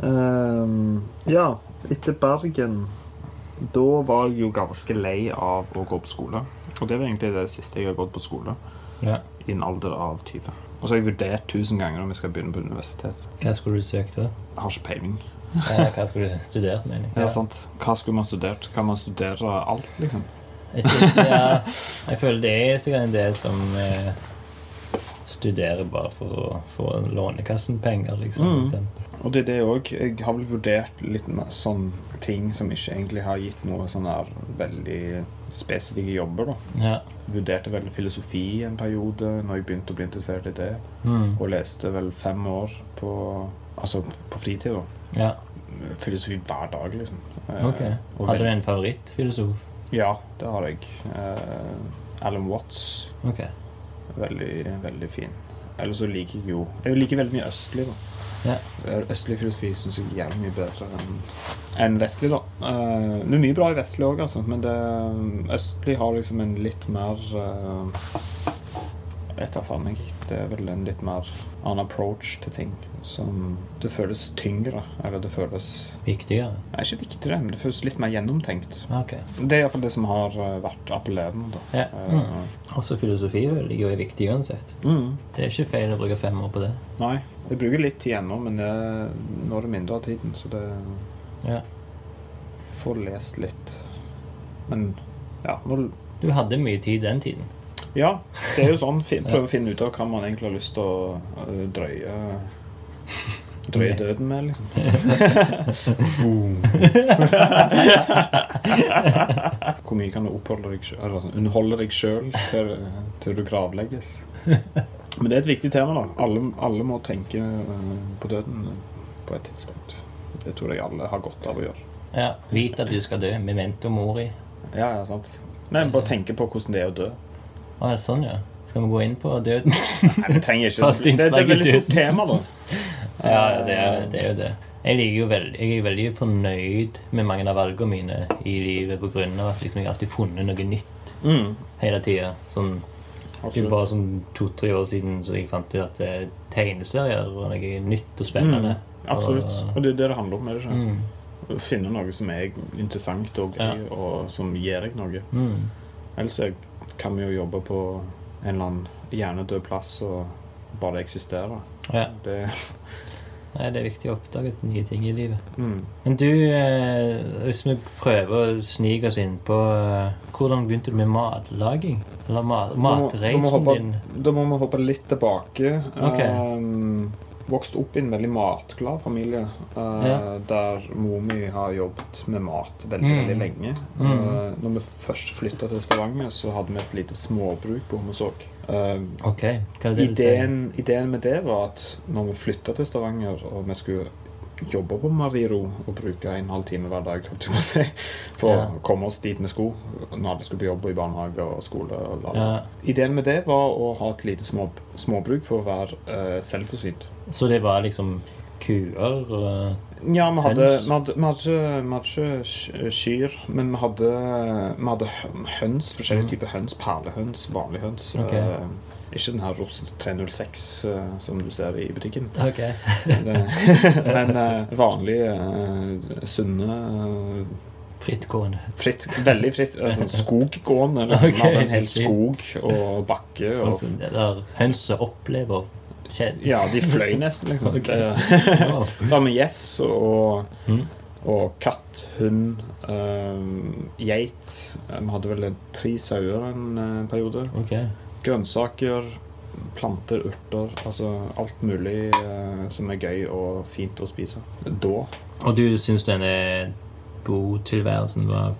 Um, ja, etter Bergen Da var jeg jo ganske lei av å gå på skole. Og det var egentlig det siste jeg har gått på skole. Ja. I en alder av 20. Og så har jeg vurdert tusen ganger om jeg skal begynne på universitet. Hva skulle du søkt da? Jeg har ikke peiling. Ja, hva skulle du studert, mener jeg? Ja, sant. Hva skulle man studert? Kan man studere alt, liksom? Ja, jeg føler det er sikkert en del som eh, studerer bare for å få Lånekassen-penger, liksom. Mm. Og det er det òg. Jeg har vel vurdert litt sånn ting som ikke egentlig har gitt noe sånn her veldig spesifikke jobber, da. Ja. Vurderte vel filosofi en periode når jeg begynte å bli interessert i det. Mm. Og leste vel fem år på Altså på fritid, da. ja. Filosofi hver dag, liksom. Okay. Ok. og Hadde du en favorittfilosof? Ja, det har jeg. Uh, Alan Watts. Ok. Veldig, veldig fin. Ellers så liker jeg jo Jeg liker veldig mye østlig, da. Ja. Østlig filosofi syns jeg er jævlig mye bedre enn en vestlig, da. Uh, det er mye bra i vestlig òg, altså, men det, østlig har liksom en litt mer uh, Jeg vet da faen meg. Det er vel en litt mer annen approach til ting. Som Det føles tyngre. Eller det føles Viktigere? Nei, ikke viktigere, men det føles litt mer gjennomtenkt. Okay. Det er iallfall det som har eh, vært appellerende. da. Ja. Mm. Uh, Også filosofi ligger jo viktig uansett. mm. Det er ikke feil å bruke fem år på det. Nei. Jeg bruker litt tid ennå, men det, nå er det mindre av tiden, så det Ja. får lest litt. Men ja, nå, Du hadde mye tid den tiden. ja det er jo sånn. Prøve å finne ut av hva man egentlig har lyst til å drøye Drøye døden med, liksom. Boom. Hvor mye kan du oppholde deg eller sånn, underholde deg sjøl til, til du gravlegges? Men det er et viktig tema. da Alle, alle må tenke øh, på døden på et tidspunkt. Det tror jeg alle har godt av å gjøre. Ja, Vit at du skal dø. Memento mori. Ja, ja, sant Nei, Bare tenke på hvordan det er å dø. Å, sånn, ja. Skal vi gå inn på døden? Nei, vi trenger ikke Fast det, det er et veldig stort tema, da. Ja, det er, det er jo det. Jeg, jo veld, jeg er veldig fornøyd med mange av valgene mine i livet av at liksom, jeg har alltid funnet noe nytt Mm, hele tida. Sånn, det er bare sånn to-tre år siden så jeg fant ut at er tegneserier var noe nytt og spennende. Mm, absolutt. Og- det er det det handler om. er det ikke? Mm, Å Finne noe som er interessant og gøy, og som gir deg noe. mm. Ellers er- kan vi jo jobbe på en eller annen hjernedød plass og bare eksistere. Ja. Det, Nei, det er viktig å oppdage nye ting i livet. mm. Men du, eh, hvis vi prøver å snike oss inn på eh, Hvordan begynte du med matlaging? Eller mat, matreisen din? Da må vi hoppe litt tilbake. Ok. Um, vokste opp i en veldig matglad familie. uh, Ja. Der mor mi har jobbet med mat veldig Mm. veldig lenge. Mm. Uh, når vi først flytta til Stavanger, så hadde vi et lite småbruk på Hommersåk. Uh, Ok, hva er det du sier? ideen, ideen med det var at når vi flytta til Stavanger, og vi skulle jobbe på Mariro og bruke en halv time hver dag si, for Ja. å komme oss dit vi skulle når vi skulle på jobb og i barnehage og skole. Og. Ja, Ideen med det var å ha et lite små, småbruk for å være uh, selvforsynt. så det var liksom kuer og Ja, vi hadde, vi hadde, vi hadde, vi hadde ikke kyr, men vi hadde, vi hadde høns, forskjellige Mm. typer høns. Perlehøns, vanlige høns. Okay. Uh, ikke den her Rost 306 uh, som du ser i butikken. Okay. Men uh, vanlige, uh, sunne uh, Frittgående. Fritt, veldig fritt. eh, Sånn skoggående. Liksom. Okay. En hel skog og bakke. Og, Sånn, hønset opplever. Ja, de fløy nesten, liksom. Okay. Det-. Da med gjess og, Mm. og katt, hund, um, geit. Vi hadde vel tre sauer en eh, periode. Okay. Grønnsaker, planter, urter. Altså alt mulig uh, som er gøy og fint å spise. Da. Og du syns denne botilværelsen var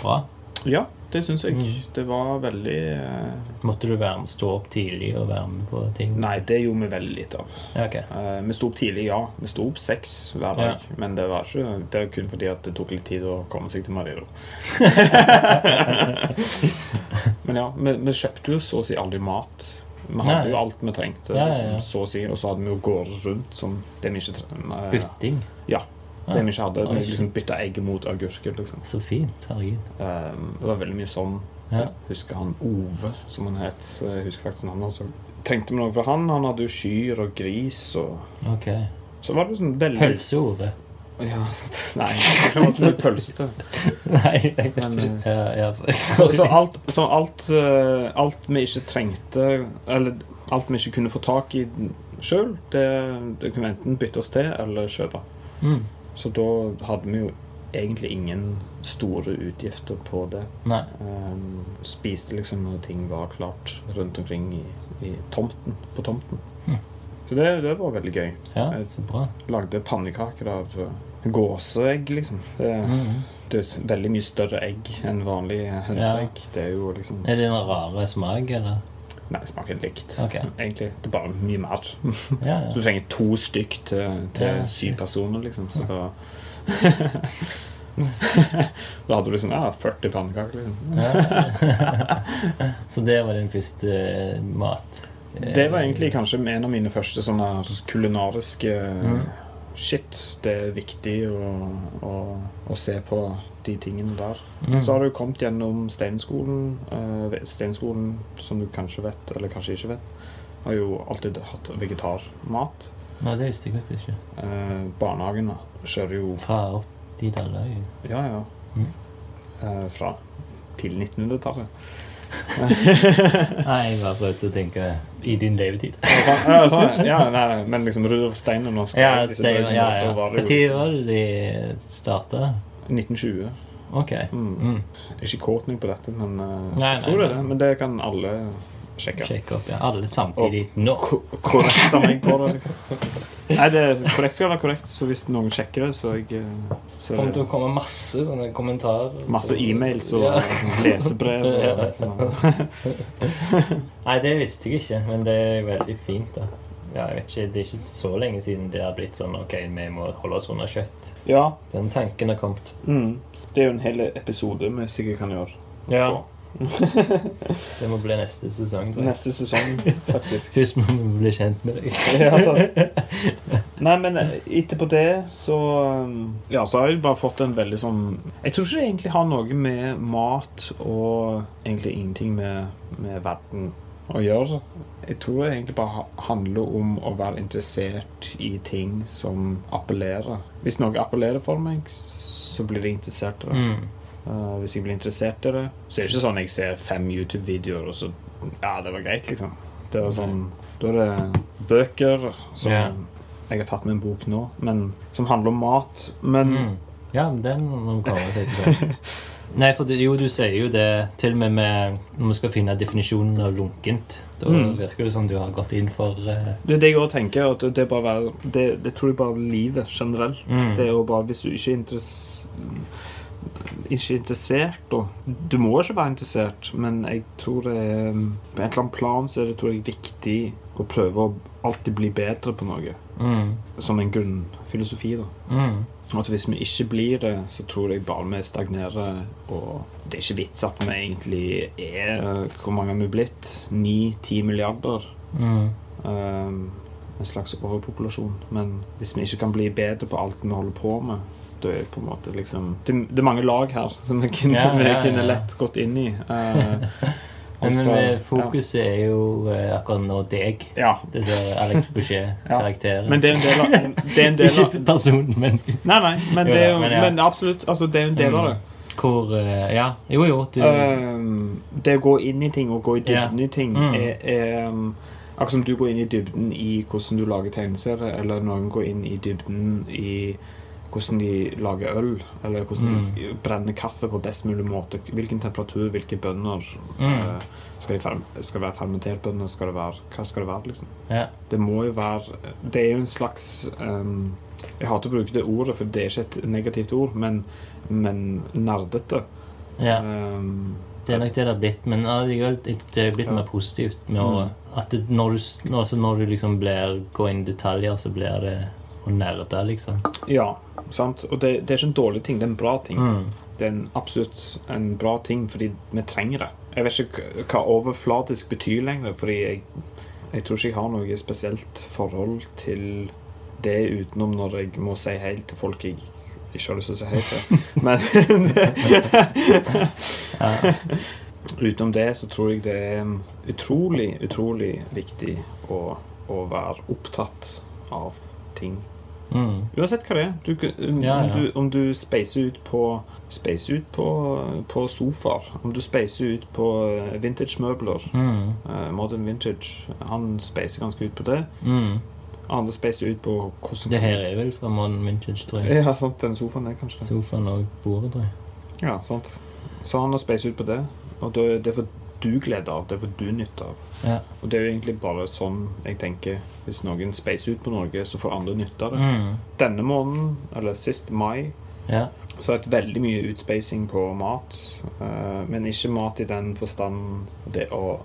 bra? Ja, det syns jeg. Mm. Det var veldig uh... Måtte du være med, stå opp tidlig og være med på ting? Nei, det gjorde vi veldig lite av. Ja, okay. uh, vi sto opp tidlig, ja. Vi sto opp seks hver dag. Men det var ikke Det var kun fordi det tok litt tid å komme seg til Mariro. men ja, vi, vi kjøpte jo så å si aldri mat. Vi hadde Nei. jo alt vi trengte, Ja, ja, liksom, så å si. Og så hadde vi jo gårder rundt som det vi ikke trengte. Bytting? Ja. Det vi ikke hadde. Vi liksom bytta egg mot agurker, liksom. Så fint. Herregud. Eh, det var veldig mye sånn. Ja. Jeg husker han Ove, som han het. Jeg husker faktisk navnet også. Trengte vi noe for han? Han hadde jo kyr og gris og Ok. Så var det liksom veldig Pølse-Ove? Ja. Nei, det var ikke pølsete. Nei. Men, eh, ja, ja. Så, så alt, så alt, eh, alt vi ikke trengte, eller alt vi ikke kunne få tak i sjøl, det, det kunne vi enten bytte oss til eller kjøpe. Mm. Så da hadde vi jo egentlig ingen store utgifter på det. Um, spiste liksom når ting var klart rundt omkring i, i tomten, på tomten. Hm. Så det, det var veldig gøy. Ja, Jeg lagde pannekaker av uh, gåseegg, liksom. Det, Mhm. det er et veldig mye større egg enn vanlig hønseegg. Det er jo liksom Er det en rare smak, eller? Nei, det smaker likt. Okay. Egentlig. Det er bare mye mer. Ja, Så du trenger to stykk til, til Ja. syv personer, liksom. Så da Da hadde du liksom ja, 40 pannekaker. Liksom. ja. Så det var din første eh, mat? Eh, Det var egentlig kanskje en av mine første sånne kulinariske Mm. Shit, det er viktig å, å, å se på de tingene der. Mm. Så har du kommet gjennom Steinskolen. Uh, Steinskolen, som du kanskje vet, eller kanskje ikke vet, har jo alltid hatt vegetarmat. Nei, det visste jeg faktisk ikke. Uh, barnehagen kjører jo Fra 80-tallet? Ja, ja. Mm. Uh, fra til 1900-tallet. Nei, jeg bare prøvde å tenke i din levetid. Ja, sånn, ja, ja, nei, men liksom Rudolf Steiner han skrev Ja, Når var det de starta? 1920. Ok. Mm. Mm. Ikke meg på dette, men uh, Nei, jeg tror det er det. Men det kan alle sjekke. sjekke opp, ja. Alle samtidig nå. Ko- Korrekt av meg på det, liksom. Nei, det korrekt skal være korrekt, så hvis noen sjekker det, så er jeg eh, så Det er kommer til å komme masse sånne kommentarer. masse e-mails og Ja. lesebrev og Ja. Nei, det visste jeg ikke, men det er veldig fint, da. Ja, jeg vet ikke, Det er ikke så lenge siden det har blitt sånn OK, vi må holde oss unna kjøtt. Ja. Den tanken har kommet. Mm. Det er jo en hel episode vi sikkert kan gjøre. Ja. det må bli neste sesong, tror jeg. Neste sesong, faktisk. Først må vi bli kjent med deg. Ja, sant. Nei, men etterpå det så um, Ja, så har jeg bare fått en veldig sånn Jeg tror ikke det egentlig har noe med mat og egentlig ingenting med, med verden å gjøre. Jeg tror det egentlig bare handler om å være interessert i ting som appellerer. Hvis noe appellerer for meg, så blir jeg interessert i det. Mm. Uh, hvis jeg blir interessert i det, så er det ikke sånn jeg ser fem YouTube-videoer og så Ja, det var greit, liksom. Det var sånn Da er det bøker som yeah. Jeg har tatt med en bok nå, men som handler om mat. Men Mm. Ja, den må vi komme til. Nei, for det, jo, du sier jo det til og med med når vi skal finne definisjonen av lunkent. Da Mm. virker det som du har gått inn for uh... det er det jeg også tenker. At det, bare det, det tror jeg bare livet generelt. Mm. Det er jo bare Hvis du ikke er interessert ikke er interessert, da Du må ikke være interessert, men jeg tror det er På et eller annet plan så er det tror jeg viktig å prøve å alltid bli bedre på noe. mm, Som en grunnfilosofi, da. mm, At hvis vi ikke blir det, så tror jeg bare vi stagnerer. Og det er ikke vits at vi egentlig er Hvor mange har vi blitt? 9-10 milliarder. mm. Um, en slags overpopulasjon. Men hvis vi ikke kan bli bedre på alt vi holder på med, da er det på en måte liksom Det, det er mange lag her som vi kunne, vi ja, kunne lett gått inn i. Uh, Men, men fokuset ja. er jo eh, akkurat nå deg. Ja. Det er Alex Boucher-karakteren. Men det er en del av, det er en del av Ikke personen, men Nei, nei, men Jo det er jo men ja. men absolutt. Altså, det er en del av det. hvor eh, Ja, jo, jo. Du, Um, det å gå inn i ting og gå i dybden Ja. i ting Mm. er, er um, Akkurat som du går inn i dybden i hvordan du lager tegneserier, eller noen går inn i dybden i hvordan de lager øl, eller hvordan Mm. de brenner kaffe på best mulig måte. Hvilken temperatur, hvilke bønner. Mm. Uh, skal, de skal det være fermentert bønner? Skal det være, hva skal det være, liksom? ja. Det må jo være Det er jo en slags um, Jeg hater å bruke det ordet, for det er ikke et negativt ord, men, men nerdete. ja. Um, Det er nok det det har blitt, men allikevel det det er blitt Ja. mer positivt. Med å, at det, når, du, når, når du liksom blir, går inn i detaljer, så blir det å nerde, liksom. Ja, sant. Og det, det er ikke en dårlig ting, det er en bra ting. Mm. Det er en, absolutt en bra ting, fordi vi trenger det. Jeg vet ikke hva overflatisk betyr lenger, fordi jeg, jeg tror ikke jeg har noe spesielt forhold til det utenom når jeg må si hei til folk jeg ikke har lyst til å si hei til. Men utenom det så tror jeg det er utrolig, utrolig viktig å, å være opptatt av ting. Mm. Uansett hva det er. Du, om, Ja, om du, om du spacer ut på Spacer ut på, på sofaer. Om du spacer ut på eh, vintage-møbler. Mm. uh, modern vintage. Han spacer ganske ut på det. Mm. Andre spacer ut på hvordan Det her er vel fra Modern Vintage, tror jeg. Ja, sant. Den sofaen er kanskje. Sofaen og bordet, tror jeg. Ja, sant. Så han har space ut på det, og det, det får du glede av. Det får du nytte av. Ja. Og det er jo egentlig bare sånn jeg tenker. Hvis noen spacer ut på Norge, så får andre nytte av det. Mm. Denne måneden, eller sist mai, Ja. så er det veldig mye utspacing på mat. Uh, men ikke mat i den forstand det å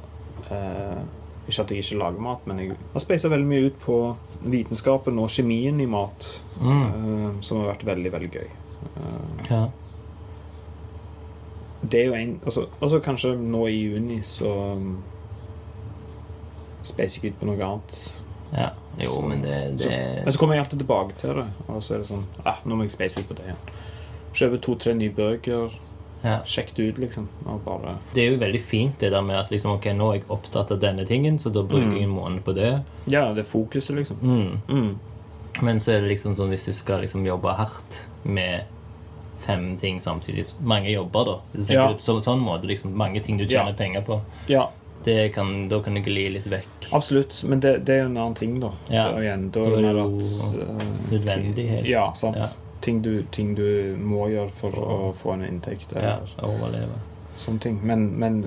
uh, Ikke at jeg ikke lager mat, men jeg har spasa veldig mye ut på vitenskapen og kjemien i mat, Mm. uh, som har vært veldig, veldig gøy. Ja. det er jo en Og så kanskje nå i juni så ut på noe annet. ja. Jo, men det, det Men så kommer jeg alltid tilbake til det, og så er det sånn ah, Nå må jeg space ut på det igjen. Kjøpe to-tre nye bøker, ja. sjekk det ut, liksom. Bare Det er jo veldig fint det der med at liksom, ok, nå er jeg opptatt av denne tingen, så da bruker Mm. jeg en måned på det. Ja, det er fokuset, liksom. Mm. Mm. Men så er det liksom sånn hvis du skal liksom jobbe hardt med fem ting samtidig Mange jobber, da. Hvis du tenker Ja. det på så, sånn måte, liksom Mange ting du tjener Ja. penger på. Ja, kan, da kan du gli litt vekk. absolutt. Men det, det er jo en annen ting, da. Ja. Da, igjen, da det er det jo eh, nødvendighet. Ja, sant. Ja. Ting, du, ting du må gjøre for å få en inntekt. Ja, Eller overleve. sånne ting. Men, men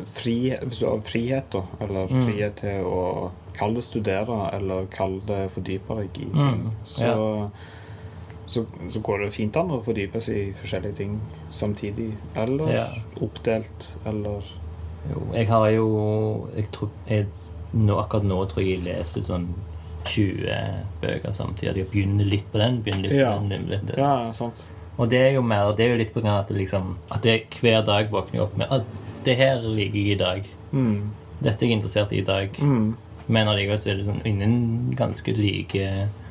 har frihet, da, eller Mm. frihet til å kalle det studere, eller kalle det fordype deg i ting, Mm, så, så, så går det fint an å fordype seg i forskjellige ting samtidig. Eller Ja. oppdelt, eller Jo, jeg har jo jeg tror, jeg, nå, Akkurat nå tror jeg jeg leser sånn 20 bøker samtidig. Jeg begynner litt på den, begynner litt Ja. på den. Litt, litt- Ja, sant. Og det er jo mer Det er jo litt på grunn av at liksom At jeg hver dag våkner opp med at det her liker jeg i dag. Mm. Dette er jeg interessert i i dag. Mm. Men allikevel så er det sånn innen ganske like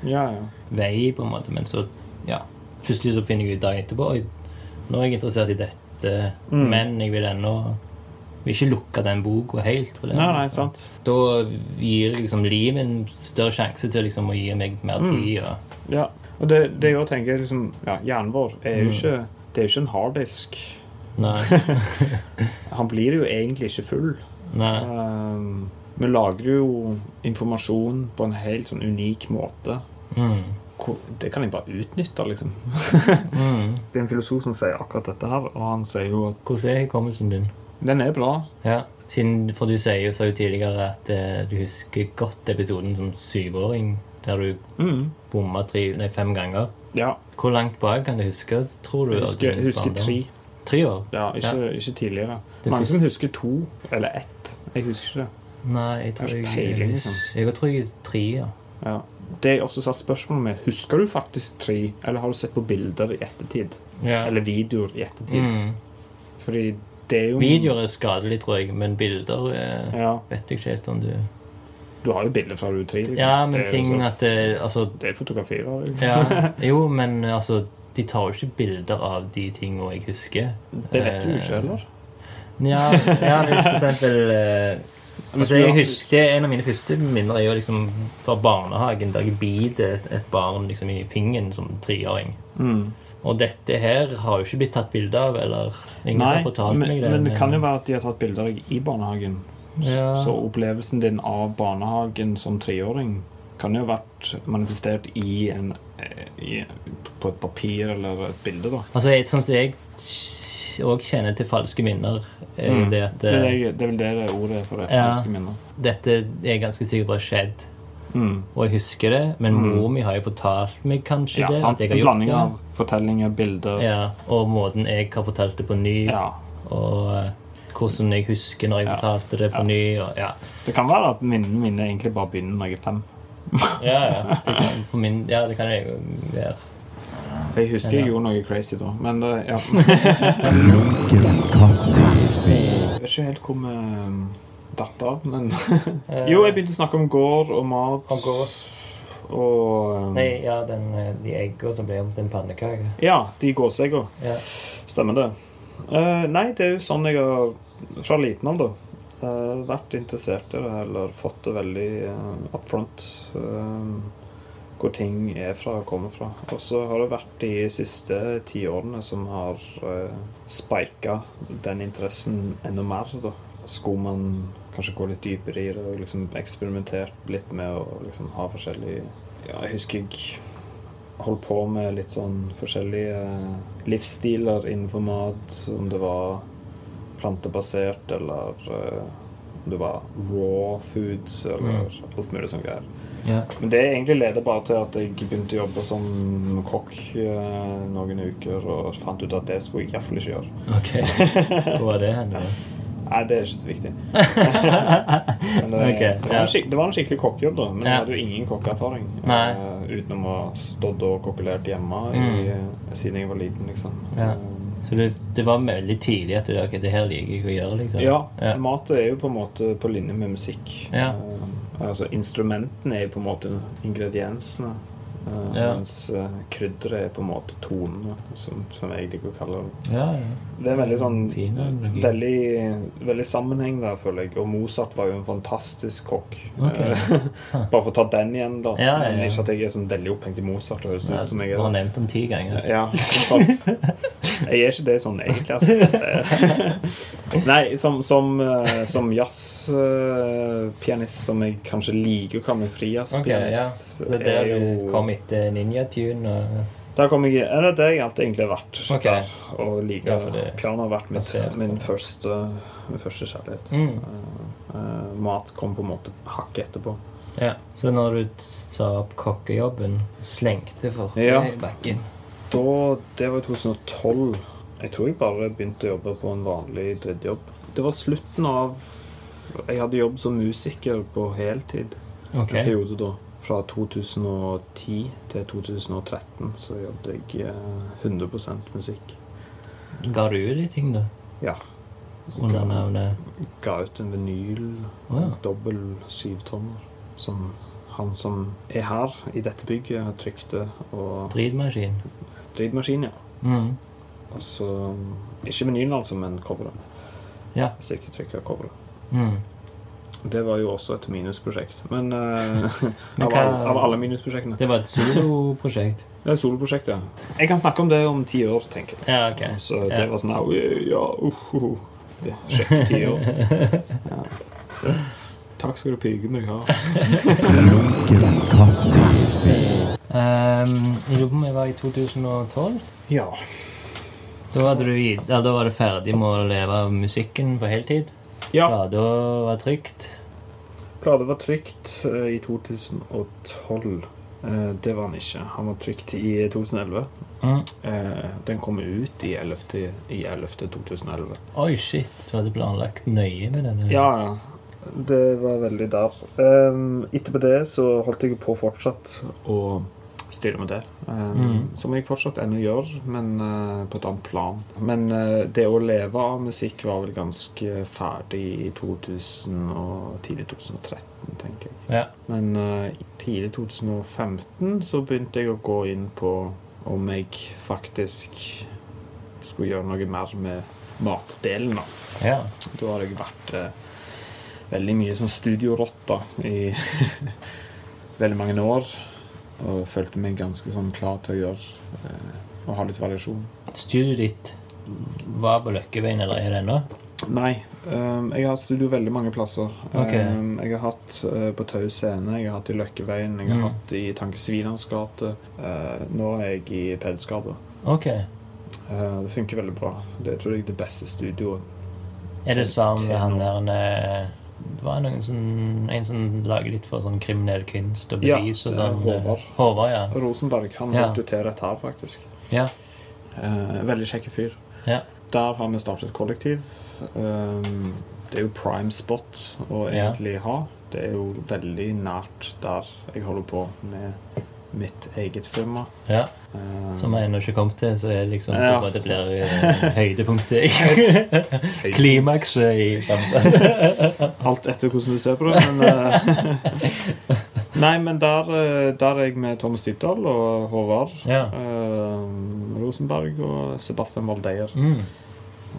Ja, ja. vei, på en måte. Men så, ja Plutselig så finner jeg ut dagen etterpå Oi, nå er jeg interessert i dette, Mm. men jeg vil ennå vil ikke lukke den boka helt. For det, Nei, nei, liksom. sant. Da gir liksom livet en større sjanse til liksom å gi meg mer Mm. tid. Og, Ja. Og det, det jeg tenker liksom, ja, Hjernen vår er jo Mm. ikke Det er jo ikke en harddisk. nei, Han blir jo egentlig ikke full. nei. Um, vi lagrer jo informasjon på en helt sånn unik måte. Mm. Det kan jeg bare utnytte, liksom. Mm. Det er en filosof som sier akkurat dette her, og han sier jo at Hvordan er hukommelsen din? Den er bra. Ja, siden, For du sier jo, sa jo tidligere at eh, du husker godt episoden som syvåring, der du Mm. bomma tre, nei, fem ganger. Ja. Hvor langt bak kan du huske, tror du? Jeg husker, du husker tre. Tre år? Ja, ikke, ikke tidligere. Det Mange som husker to eller ett. Jeg husker ikke det. Nei, jeg tror jeg, peiling, liksom. jeg, jeg tror jeg er tre, ja. Ja. Det jeg også sa spørsmålet med, husker du faktisk tre, eller har du sett på bilder i ettertid? ja. Eller videoer i ettertid? mm. Fordi jo Videoer er skadelig, tror jeg, men bilder er... Ja. vet jeg ikke helt om du Du har jo bilder fra du er tre. Liksom. Ja, men det ting så- at det, Altså, Det er fotografier. Liksom. ja. Jo, men altså De tar jo ikke bilder av de tingene jeg husker. Det vet du ikke heller. Ja, ja hvis for eksempel eh, Altså, jeg husker, En av mine første minner er jo liksom fra barnehagen, der jeg biter et barn liksom i fingeren som treåring. Mm. Og dette her har jo ikke blitt tatt bilde av, eller ingen Nei, har fortalt men, meg det. men det kan jo være at de har tatt bilder av deg i barnehagen. Ja. Så opplevelsen din av barnehagen som treåring kan jo ha vært manifestert i en eh, i, på et papir eller et bilde, da. Altså, jeg- sånn som jeg òg kjenner til falske minner, er jo Mm. det at Det er, eh, det er vel det det ordet er for det. Ja. Falske minner. dette er ganske sikkert bare skjedd. Mm. Og jeg husker det, men Mm. mor mi har jo fortalt meg kanskje Ja, det. sant. At jeg har gjort blanding det. av fortellinger, bilder. Ja, og måten jeg har fortalt det på ny, Ja. og eh, hvordan jeg husker når jeg Ja. fortalte det på Ja. ny. Og, ja. Det kan være at minnene mine egentlig bare begynner når jeg er fem. Ja, ja. Det kan, for min, ja, det kan jeg jo være. Jeg husker jeg gjorde noe crazy da. Men det, ja. Jeg vet ikke helt hvor vi datt av, men Eh, Jo, jeg begynte å snakke om gård og mat. Om gås. Og um, Nei, ja, den, eh, de eggene som ble om til en pannekake. Ja, de gåseegga. Ja. Stemmer det. Uh, nei, det er jo sånn jeg har fra liten av, da. Uh, vært interessert i det, eller fått det veldig uh, up front. Uh, hvor ting er fra og kommer fra. Og så har det vært de siste ti årene som har uh, spika den interessen enda mer. da. Skulle man kanskje gå litt dypere i det. Og liksom eksperimentert litt med å liksom ha forskjellige Ja, jeg husker jeg holdt på med litt sånn forskjellige livsstiler innenfor mat. Om det var plantebasert, eller eh, om det var raw food, eller alt mulig sånt greier. Yeah. Men det egentlig leder bare til at jeg begynte å jobbe som kokk eh, noen uker, og fant ut at det skulle jeg iallfall ikke gjøre. Ok. Hvor var det hen? Nei, det er ikke så viktig. Men, eh, Ok, det, var ja. det var en skikkelig kokkejobb, da, men Ja. jeg hadde jo ingen kokkeerfaring. Eh, utenom å ha stått og kokkelert hjemme i, eh, siden jeg var liten, liksom. Ja. Eh, Så det, det var veldig tidlig at du, okay, det her liker jeg å gjøre, liksom? Ja, Ja. mat er jo på en måte på linje med musikk. Ja. Uh, altså Instrumentene er jo på en måte ingrediensene. Uh, Ja. Mens uh, krydderet er på en måte tonene, som, som jeg liker å kalle det. Ja, ja. Det er veldig sånn Fin analogi. veldig, veldig sammenheng der, føler jeg. Og Mozart var jo en fantastisk kokk. Ok. Eh, Bare for å ta den igjen, da. Ja, ja, ja. Ikke at jeg er sånn veldig opphengt i Mozart. Høres ut som jeg Du er har nevnt den ti ganger. Ja. Jeg er ikke det sånn egentlig, altså. Det- Nei, som, som, eh, som jazzpianist, som jeg kanskje liker å kalle meg okay, ja. Det er der du kom etter Ninja Tune og Der kom jeg Eller det har jeg alltid egentlig vært? Okay. Der, og liker Ja, fordi... Piano har vært mitt, min, første, min første kjærlighet. mm. Uh, mat kom på en måte hakket etterpå. Ja. Så når du sa opp kokkejobben, slengte for Ja. i bakken Da, det var i 2012. Jeg tror jeg bare begynte å jobbe på en vanlig drittjobb. Det var slutten av Jeg hadde jobb som musiker på heltid okay. en periode da. Fra 2010 til 2013 så jobbet jeg eh, 100 musikk. Ga du ut de ting, da? Ja. Under navnet Ga ut en vinyl, Oh, ja. dobbel syvtommer, som han som er her i dette bygget, trykte og Dritmaskin? Dritmaskin, ja. Mm. Og så Ikke vinylen, altså, men coveret. Ja. Hvis jeg ikke trykker coveret. Mm. Det var jo også et minusprosjekt. Men, uh, Men av, hva- av alle minusprosjektene. Det var et soloprosjekt? Det er et soloprosjekt, ja. Jeg kan snakke om det om ti år, tenker jeg. Ja, ok. Så det Ja. var sånn «Au, Ja, uh, uh, det Sjekk ti år. Ja. Takk skal du pike meg ha. Um, jeg lurer på om jeg var i 2012. Ja. Da, du, da var du ferdig med å leve av musikken på heltid? Ja. Plata var trygt? Plata var trygt eh, i 2012. Eh, det var han ikke. Han var trygt i 2011. Mm. Eh, den kom ut i 11. i 11. 2011. Oi, shit. Du hadde planlagt nøye med denne? Ja, ja. Det var veldig der. Um, etterpå det så holdt jeg på fortsatt å styre med det. Um, Mm. Som jeg fortsatt ennå gjør, men uh, på et annet plan. Men uh, det å leve av musikk var vel ganske ferdig i 2000 og tidlig 2013, tenker jeg. Ja. Men uh, tidlig 2015 så begynte jeg å gå inn på om jeg faktisk skulle gjøre noe mer med matdelen. da. ja. Da har jeg vært veldig mye sånn studiorotta i veldig mange år. Og følte meg ganske sånn klar til å gjøre eh, og ha litt variasjon. Studiet ditt var på Løkkeveien, eller er det ennå? Nei, Um, jeg har hatt studio veldig mange plasser. Okay. Um, jeg har hatt uh, på Tau scene, jeg har hatt i Løkkeveien, jeg har Mm. hatt i Tankesvinernes gate. Uh, nå er jeg i Pedsgata. Ok. Uh, det funker veldig bra. Det tror jeg er det beste studioet. Er det sammen med han der Det var noen sånn, en som lager litt for sånn kriminell kunst og bevis Ja, det er sånn. Håvard. Håvard, ja. Rosenberg han Ja. rett her, faktisk. Ja. Eh, veldig kjekke fyr. Ja. Der har vi startet kollektiv. Um, det er jo prime spot å egentlig ha. Det er jo veldig nært der jeg holder på med mitt eget firma. ja. Um, Som jeg ennå ikke kom til, så det liksom Ja. en blir eh, høydepunktet Klimakset i samtalen. Alt etter hvordan du ser på det, men eh, Nei, men der, eh, der er jeg med Thomas Dybdahl og Håvard. Ja. eh, Rosenberg og Sebastian Valdeier. Mm.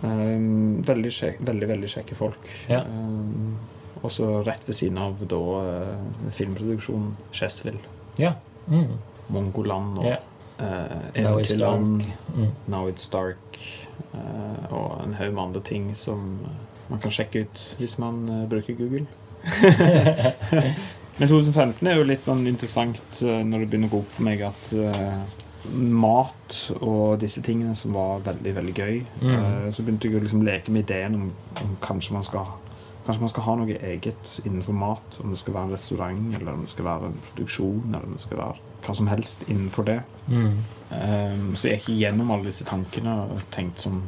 Eh, veldig, kjek, veldig, veldig kjekke folk. Ja. Eh, og så rett ved siden av da filmproduksjonen Chessville. Ja. Mm. Mongoland og yeah. uh, Now. Mm. Now It's Dark uh, og en haug med andre ting som man kan sjekke ut hvis man eh, bruker Google. Men 2015 er jo litt sånn interessant eh, når det begynner å gå opp for meg at eh, mat og disse tingene som var veldig, veldig gøy Mm. eh, Så begynte jeg å liksom leke med ideen om, om kanskje man skal Kanskje man skal ha noe eget innenfor mat. Om det skal være en restaurant, eller om det skal være en produksjon, eller om det skal være hva som helst innenfor det. Mm. Um, så jeg gikk gjennom alle disse tankene og tenkte som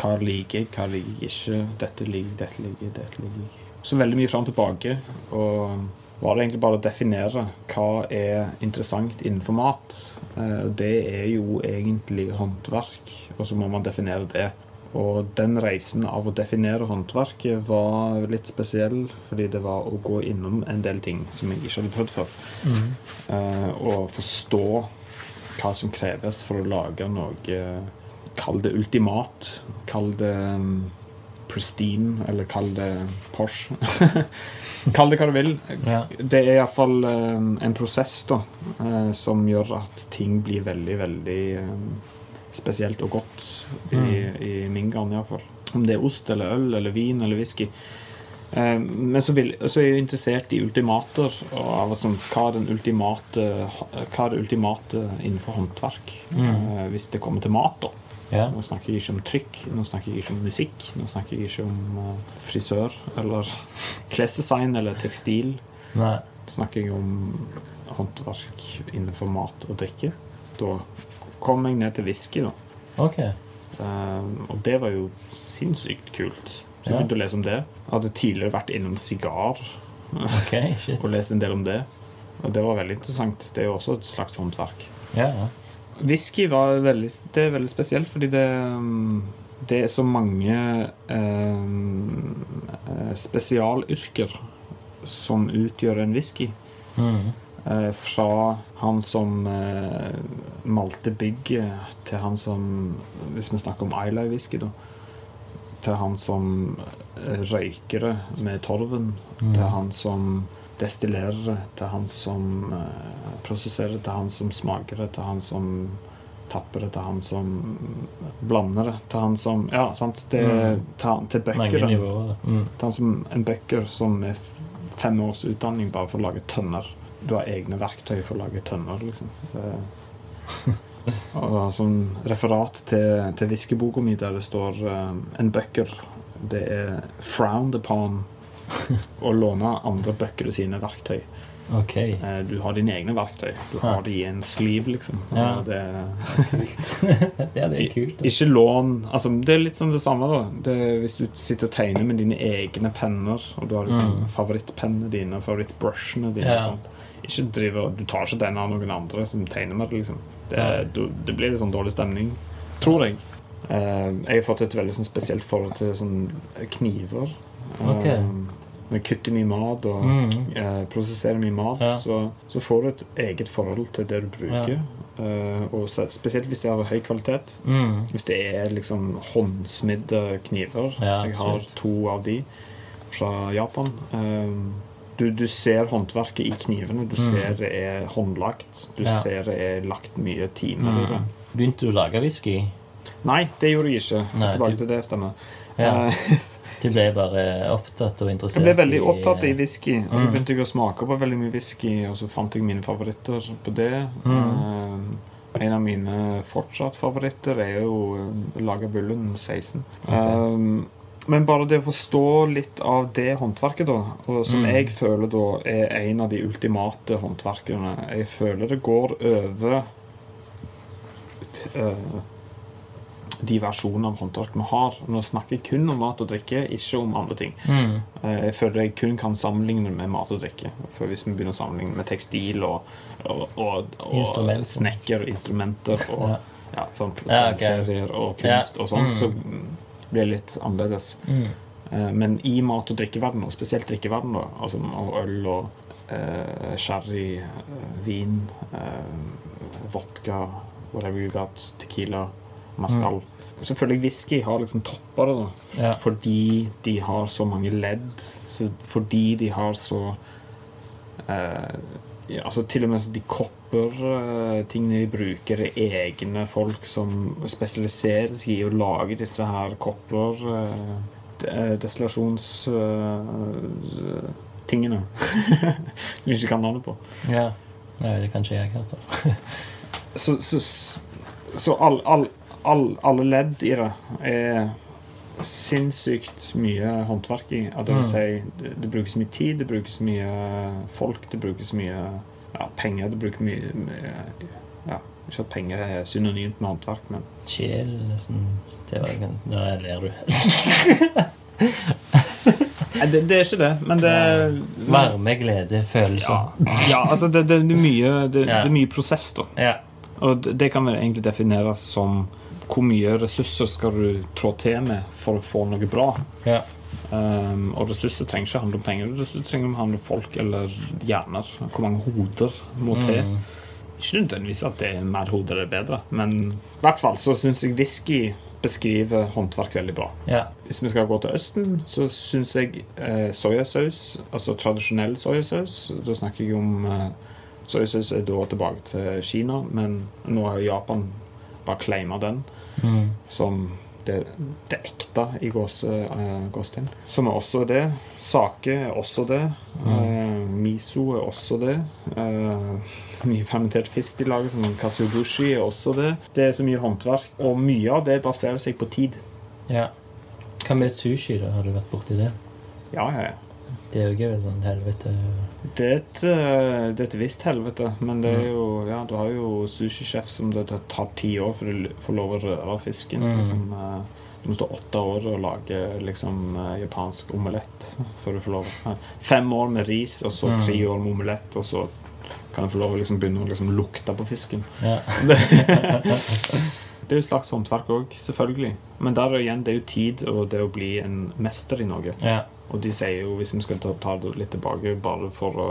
Hva liker jeg, hva liker jeg ikke? Dette liker jeg, dette liker jeg, dette liker jeg. Så veldig mye fram og tilbake. Og var det egentlig bare å definere hva er interessant innenfor mat. Eh, det er jo egentlig håndverk, og så må man definere det. Og den reisen av å definere håndverket var litt spesiell, fordi det var å gå innom en del ting som jeg ikke hadde prøvd før. Mm. Uh, og forstå hva som kreves for å lage noe eh, Kall det ultimat. Kall det um, pristine, eller kall det Porsche. kall det hva du vil. Ja. Det er iallfall um, en prosess da, uh, som gjør at ting blir veldig, veldig um, spesielt og godt i, Mm. i min garn iallfall. Om det er ost eller øl eller vin eller whisky. Eh, men så, vil, så er jeg interessert i ultimater. Og av liksom, hva, er den ultimate, hva er det ultimate innenfor håndverk? Mm. Eh, hvis det kommer til mat, da. Yeah. Nå snakker jeg ikke om trykk, nå snakker jeg ikke om musikk, nå snakker jeg ikke om eh, frisør eller klesdesign eller tekstil. Nei. Nå snakker jeg om håndverk innenfor mat og drikke. Da kom jeg ned til whisky, da. Okay. Eh, og det var jo sinnssykt kult. Så jeg Ja. begynte å lese om det. Jeg hadde tidligere vært innom sigar okay, og lest en del om det. Og det var veldig interessant. Det er jo også et slags håndverk. Ja, ja. Whisky var veldig, det er veldig spesielt, fordi det, um, det er så mange um, eh, spesialyrker som utgjør en whisky. Mm. Eh, fra han som eh, malte bygget, til han som Hvis vi snakker om Islay whisky, da. Til han som eh, røyker det med torven. Mm. Til han som destillerer det. Til han som eh, prosesserer det. Til han som smaker det. Til han som tapper det. Til han som blander det. Til han som Ja, sant. Det, Mm. til, til nivåer. Mm. Til han som en bøkker som med fem års utdanning bare for å lage tønner. Du har egne verktøy for å lage tønner, liksom. Det, og som referat til, til whiskeboka mi der det står um, en bøkker Det er frowned upon å låne andre bøkker sine verktøy. OK. Eh, du har dine egne verktøy. Du har de i en sleeve, liksom. Ja. Og Det, det er kult. ikke lån altså, Det er litt sånn det samme. da det, Hvis du sitter og tegner med dine egne penner, og du har liksom Mm. favorittpennene dine og favorittbrushene dine Ja. sånn. Ikke driver, Du tar ikke den av noen andre som tegner med det. liksom Det, du, det blir litt sånn dårlig stemning, tror jeg. Uh, jeg har fått et veldig sånn spesielt forhold til sånn kniver. Okay. Uh, når jeg kutter mye mat og Mm. uh, prosesserer mye mat, Ja. så, så får du et eget forhold til det du bruker. Eh, og spesielt hvis det er av høy kvalitet. Mm. Hvis det er liksom håndsmidde kniver. Ja, jeg har to av de fra Japan. Um, du, du ser håndverket i knivene. Du Mm. ser det er håndlagt. Du Ja. ser det er lagt mye timer i det. Mm. Begynte du å lage whisky? Nei, det gjorde jeg ikke. Nei, Tilbake til det stemmer. Ja. Eh, Du ble bare opptatt og interessert jeg ble veldig opptatt i whisky. Og så Mm. begynte jeg å smake på veldig mye whisky, og så fant jeg mine favoritter på det. Mm. Eh, en av mine fortsatt favoritter er jo Lagerbullen Lager Bullen 16. Ok. Um, men bare det å forstå litt av det håndverket, da, og som Mm. jeg føler da er en av de ultimate håndverkene Jeg føler det går over uh, de versjonene av håndverk vi har. Nå snakker jeg kun om mat og drikke, ikke om andre ting. Mm. Eh, Jeg føler jeg kun kan sammenligne med mat og drikke. For hvis vi begynner å sammenligne med tekstil og, og, og, og snekker og instrumenter og Ja. ja, Ja, okay. serier og kunst og sånn, Mm. så blir litt annerledes. Mm. Eh, Men i mat- og drikkeverdenen, og spesielt drikkeverdenen, altså og øl og eh, sherry, eh, vin, eh, vodka, whatever you got, tequila, mascal mm. Selvfølgelig whisky har liksom toppa det, da. Ja. Fordi de har så mange ledd. Så fordi de har så eh, ja, altså Til og med så de kopper eh, tingene de bruker, er egne folk som spesialiserer seg i å lage disse her kopper. eh, eh, destillasjonstingene. som vi ikke kan navnet på. Ja. Nei, det kan ikke jeg heller. Så, så, så all, all, all, alle ledd i det er sinnssykt mye håndverk i. At det vil Mm. si, det, det brukes mye tid, det brukes mye folk, det brukes mye ja, penger. Det bruker mye, mye ja, Ikke at penger er synonymt med håndverk, men Sjel, nesten. Det var ikke Nå ler du. Nei, det, det er ikke det, men det Varme, glede, Ja, følelser. ja altså det, det, det, er mye, det, Ja. er mye prosess, da. Ja. Og det, det kan vel egentlig defineres som hvor mye ressurser skal du trå til med for å få noe bra. Ja. Um, og ressurser trenger ikke handle om penger, ressurser trenger å handle om folk eller hjerner. Hvor mange hoder må til. Mm. Ikke nødvendigvis at det er mer hoder er bedre, men i hvert fall så syns jeg whisky beskriver håndverk veldig bra. Yeah. Hvis vi skal gå til Østen, så syns jeg eh, soyasaus, altså tradisjonell soyasaus Da snakker jeg om eh, Soyasaus er da tilbake til Kina, men nå har Japan bare claima den Mm. som det, det ekte i gåse, eh, gåstegn. Som er også det. Sake er også det. Eh, miso er også det. Eh, mye fermentert fisk de lager, som kasubushi, er også det. Det er så mye håndverk, og mye av det baserer seg på tid. ja. Hva med sushi, da? Har du vært borti det? Ja, ja, ja. Det er jo ikke sånn helvete Det er et, eh, det er et visst helvete, men det er jo Ja, du har jo sushisjef som det tar ti år for du får lov å røre fisken. Mm. Liksom, eh, du må stå åtte år og lage liksom eh, japansk omelett før du får lov. Fem år med ris, og så Mm. tre år med omelett, og så kan du få lov å liksom begynne å liksom lukte på fisken. Ja. Det er jo et slags håndverk òg, selvfølgelig. Men der er igjen, det er jo tid og det å bli en mester i noe. ja. Og de sier jo, hvis vi skal ta, ta det litt tilbake, bare for å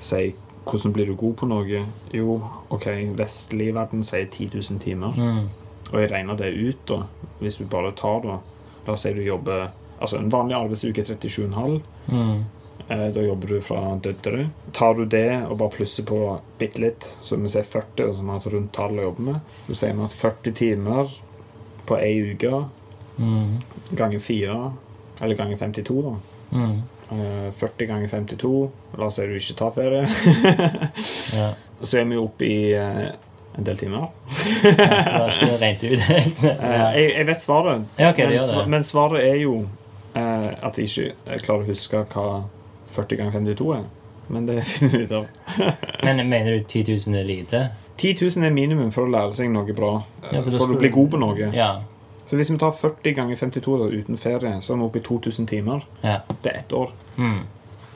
si hvordan blir du god på noe? Jo, OK, vestlig verden sier 10 000 timer. Mm. Og jeg regner det ut, da. Hvis du bare tar da La oss si du jobber Altså en vanlig arbeidsuke er 37,5. Mm. Eh, da jobber du fra døddere. Tar du det og bare plusser på bitte litt, så vi sier 40, og som har et rundt tall å jobbe med, så sier vi at 40 timer på ei uke Mm. ganger 4, eller ganger 52, da. Mm. Eh, 40 ganger 52. La oss si du ikke tar ferie. Ja. Og så er vi oppe i eh, en del timer. Det er ikke rent ut helt. Eh, jeg, jeg vet svaret, Ja, ok, det men, det. men svaret er jo eh, at jeg ikke klarer å huske hva 40 ganger 52 er. Men det finner vi ut av. Men mener du 10 000 er lite? 10 000 er minimum for å lære seg noe bra. eh, Ja, for for å bli god på noe. Ja. Så hvis vi tar 40 ganger 52 da, uten ferie, så er vi oppe i 2000 timer. ja. Det er ett år. Mm.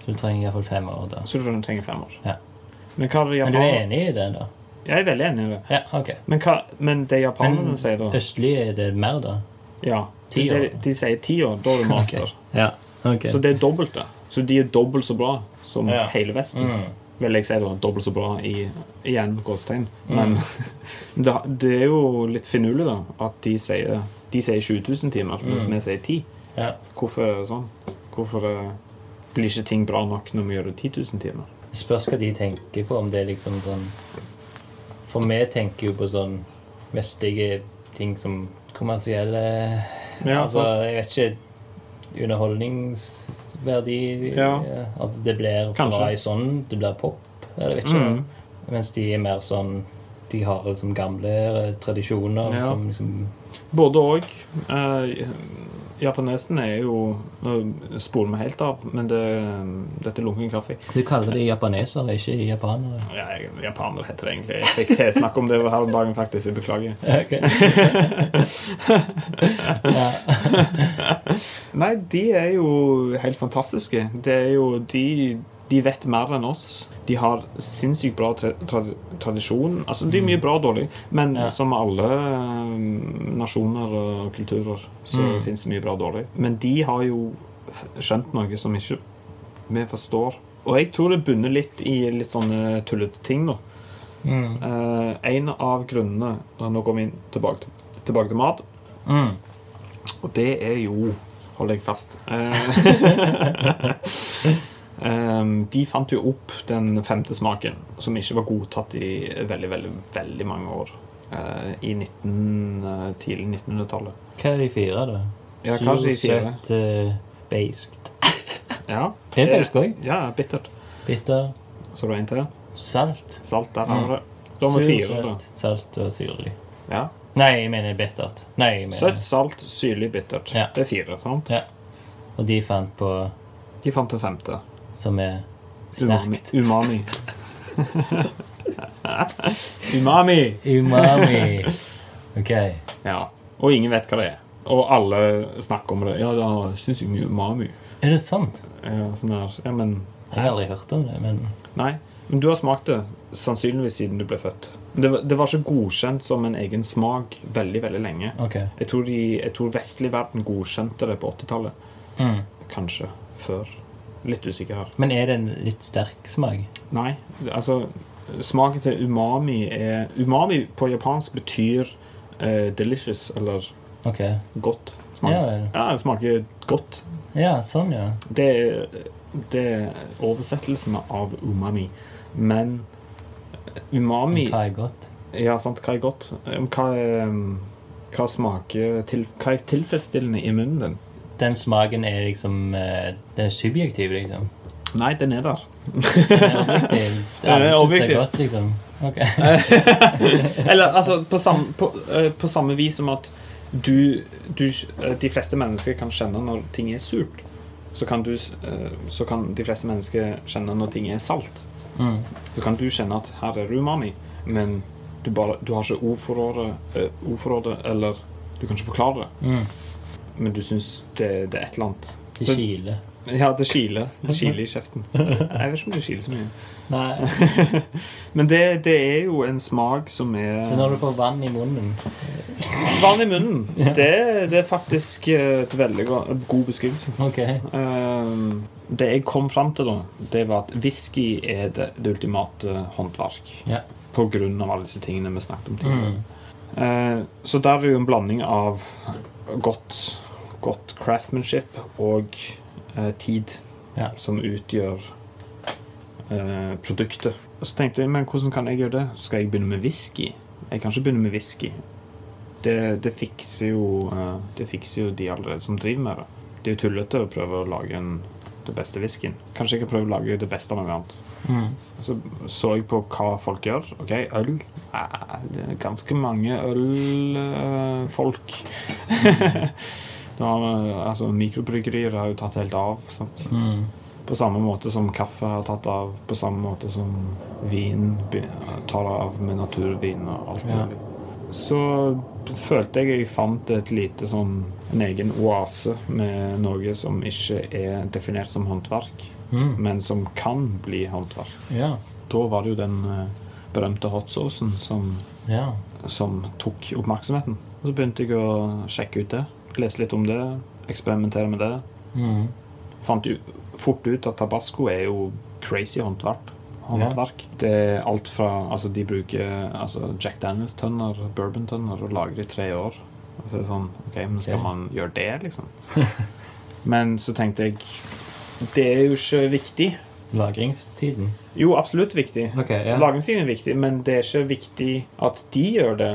Så du trenger iallfall fem år da. Så du trenger fem år. Ja. Men det Men du er enig i det, da? Jeg er veldig enig i det. Ja, okay. Men, hva, men det japanerne sier, da østlig er det mer, da? Ja. De, år. de sier ti år. Da er du master. okay. Ja. Okay. Så det er dobbelt det. Så de er dobbelt så bra som hele Vesten. Mm. Vil jeg si da, dobbelt så bra i igjen gåstegn. Men det, det er jo litt finurlig, da, at de sier De sier 7000 timer, mens Mm. vi sier 10. Ja. Hvorfor er det sånn? Hvorfor det blir ikke ting bra nok når vi gjør det 10 000 timer? Det spørs hva de tenker på, om det er liksom sånn For vi tenker jo på sånn vestlige ting som kommersielle Ja, Altså, jeg vet ikke Underholdningsverdi Ja. At det blir Kanskje. bra i sånn, det blir pop. Eller vet ikke. Mm. Mens de er mer sånn De har liksom gamle eh, tradisjoner Ja. som liksom Både òg. Eh, japanesen er jo Nå spoler vi helt av, men det, dette er lunken kaffe. Du kaller de japanesere, ikke japanere. Ja, japanere japaner heter det egentlig. Jeg fikk tilsnakk om det her om dagen, faktisk. Jeg beklager. Nei, de er jo helt fantastiske. Det er jo De, de vet mer enn oss. De har sinnssykt bra tra tra tradisjon. Altså, de er mye bra og dårlig, men Ja. som alle eh, nasjoner og kulturer, så Mm. finnes det mye bra og dårlig. Men de har jo skjønt noe som ikke vi forstår. Og jeg tror det bunner litt i litt sånne tullete ting, da. Mm. Eh, en av grunnene Nå går vi tilbake, til- tilbake til mat. Mm. Og det er jo Hold jeg fast. Eh, de fant jo opp den femte smaken, som ikke var godtatt i veldig, veldig, veldig mange år. Eh, I 19, eh, tidlig 1900-tallet. Hva er de fire, da? Ja, hva er de fire? Søt, uh, beiskt. Ja. Det er beiskt òg. Ja, bittert. Bitter, Så du har en til? salt. Salt, der har Mm. du det. Da har vi fire, da. salt og syrlig. Ja. Nei, jeg mener bittert. Nei, jeg mener Søtt, salt, syrlig, bittert. Ja. Det er fire, sant? Ja. Og de fant på De fant det femte. Som er sterkt. Umami. Umami! Umami. OK. Ja. Og ingen vet hva det er. Og alle snakker om det. Ja, da syns jeg umami. Er det sant? Ja, sånn her. Ja, men Jeg har aldri hørt om det, men Nei. Men du har smakt det sannsynligvis siden du ble født. Det var, det var ikke godkjent som en egen smak veldig, veldig lenge. OK. Jeg tror, de, jeg tror vestlig verden godkjente det på 80-tallet. Mm. Kanskje før. Litt usikker her. Men er det en litt sterk smak? Nei, altså Smaken til umami er Umami på japansk betyr uh, delicious, eller okay. godt. Smak. Ja Ja, det smaker godt. Ja, sånn, ja. Det det er oversettelsen av umami. Men umami Hva er godt? Ja, sant, hva er godt? Um, Hva, um, hva smaker til, Hva er tilfredsstillende i munnen din? Den smaken er liksom eh, Den er subjektiv, liksom. Nei, den er der. Den er objektiv. Godt, liksom. okay. Eller altså på samme, på, eh, på samme vis som at du, du eh, De fleste mennesker kan kjenne når ting er surt. Så kan, du, så kan de fleste mennesker kjenne når ting er salt. Mm. Så kan du kjenne at her er umami, men du, bare, du har ikke ord for ord for det, eller du kan ikke forklare det. Mm. Men du syns det, det er et eller annet. Det kiler. Ja, det kiler. Det kiler i kjeften. Jeg vet ikke om det kiler så mye. Nei, Men det, det er jo en smak som er er når du får vann i munnen. Vann i munnen. Det, det er faktisk eh, et veldig god beskrivelse. Ok. Ehm, det jeg kom fram til, da, det var at whisky er det, det ultimate håndverk. Ja. På grunn av alle disse tingene vi snakket om tidligere. Mm. Eh, så der er det jo en blanding av godt, godt craftsmanship og eh, tid Ja. som utgjør eh, produktet. Og så tenkte jeg, men hvordan kan jeg gjøre det? Skal jeg begynne med whisky? Jeg kan ikke begynne med whisky. Det, det, fikser jo, eh, det fikser jo de allerede som driver med det. Det er jo tullete å prøve å lage en, det beste whiskyen. Kanskje jeg kan prøve å lage det beste av noe annet. Mm. Så så jeg på hva folk gjør. Ok, øl. Eh, Det er ganske mange ølfolk. altså, mikrobryggerier har jo tatt helt av. Mm. På samme måte som kaffe har tatt av. På samme måte som vin tar av med naturvin og alt Ja. Så følte jeg jeg fant et lite sånn en egen oase med noe som ikke er definert som håndverk, Mm. men som kan bli håndverk. Ja. Da var det jo den eh, berømte hotsaucen som, Ja. som tok oppmerksomheten. Og så begynte jeg å sjekke ut det. Lese litt om det. Eksperimentere med det. Mm. Fant jo fort ut at tabasco er jo crazy håndverk. håndverk. Det er alt fra Altså, de bruker altså, Jack Daniels-tønner, bourbon-tønner, og lager i tre år. Så det er sånn OK, men skal okay. man gjøre det, liksom? men så tenkte jeg Det er jo ikke viktig. Lagringstiden. Jo, absolutt viktig. Okay, ja. Lagringstiden er viktig, men det er ikke viktig at de gjør det.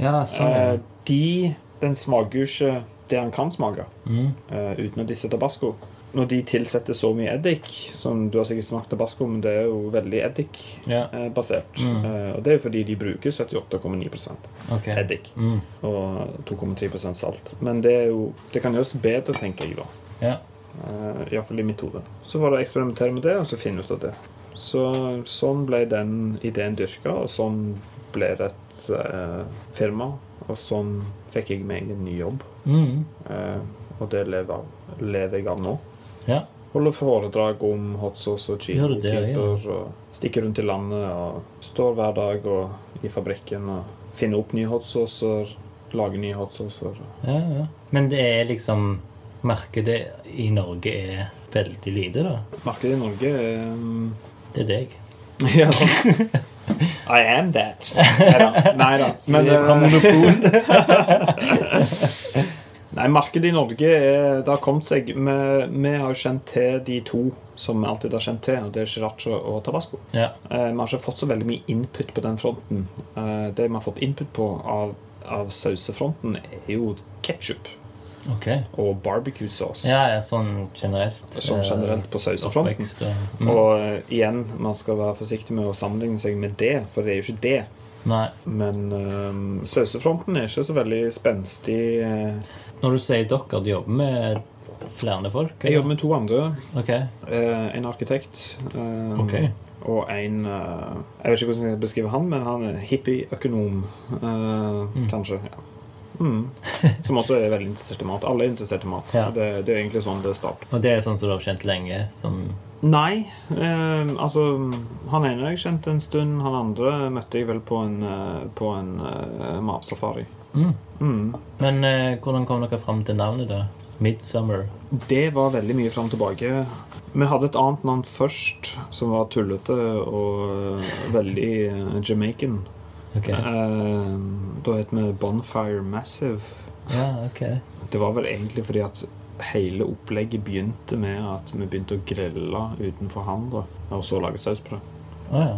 Ja, sånn. Eh, de Den smaker jo ikke det han kan smake, Mm. uh, uten å disse tabasco. Når de tilsetter så mye eddik, som du har sikkert smakt tabasco, men det er jo veldig eddikbasert. Yeah. Mm. Uh, og det er jo fordi de bruker 78,9 okay. eddik Mm. og 2,3% salt. Men det, er jo, det kan gjøres bedre, tenker jeg da. Yeah. Uh, Iallfall i mitt hode. Så får du eksperimentere med det, og så finne ut av det. Så sånn ble den ideen dyrka, og sånn ble det et uh, firma. Og sånn fikk jeg meg en ny jobb. Mm. Eh, og det lever, lever jeg av nå. Ja. Holder foredrag om hot sauce og det, ja? Og stikker rundt i landet og står hver dag og, i fabrikken og finner opp nye hot saucer. Lager nye hot saucer. ja, ja. Men det er liksom Markedet i Norge er veldig lite, da. Markedet i Norge er um, Det er deg. Ja, sånn. I am that. Neida. Neida. Men eh, Nei, markedet i Norge er, det har kommet seg. Vi har jo kjent til de to som vi alltid har kjent til, og det er Chiracho og Tabasco. Ja. Eh, vi har ikke fått så veldig mye input på den fronten. Eh, det vi har fått input på av, av sausefronten, er jo ketsjup. Ok. og barbecue sauce. Ja, ja, sånn generelt. Sånn generelt på sausefronten. Mm. Og eh, igjen, man skal være forsiktig med å sammenligne seg med det, for det er jo ikke det. Nei. Men uh, sausefronten er ikke så veldig spenstig. eh. Når du sier dere, du jobber med flere folk? Jeg jobber med to andre. Ok. Uh, en arkitekt eh, Ok. og en uh, Jeg vet ikke hvordan jeg skal beskrive han, men han er hippie-økonom, mm. kanskje. Ja. Mm. Som også er veldig interessert i mat. Alle er interessert i mat. Ja. Så det, det er egentlig sånn det starter. Og det er sånn som du har kjent lenge? Som Nei. Eh, altså Han ene jeg kjent en stund. Han andre møtte jeg vel på en, eh, på en uh, matsafari. mm. Mm. Men eh, hvordan kom dere fram til navnet, da? Midsummer. Det var veldig mye fram og tilbake. Vi hadde et annet navn først, som var tullete og eh, veldig Jamaican. Ok. Uh, da het vi Bonfire Massive. Ja, okay. Det var vel egentlig fordi at hele opplegget begynte med at vi begynte å grille utenfor Handra, og så lage saus på det. Oh, ja.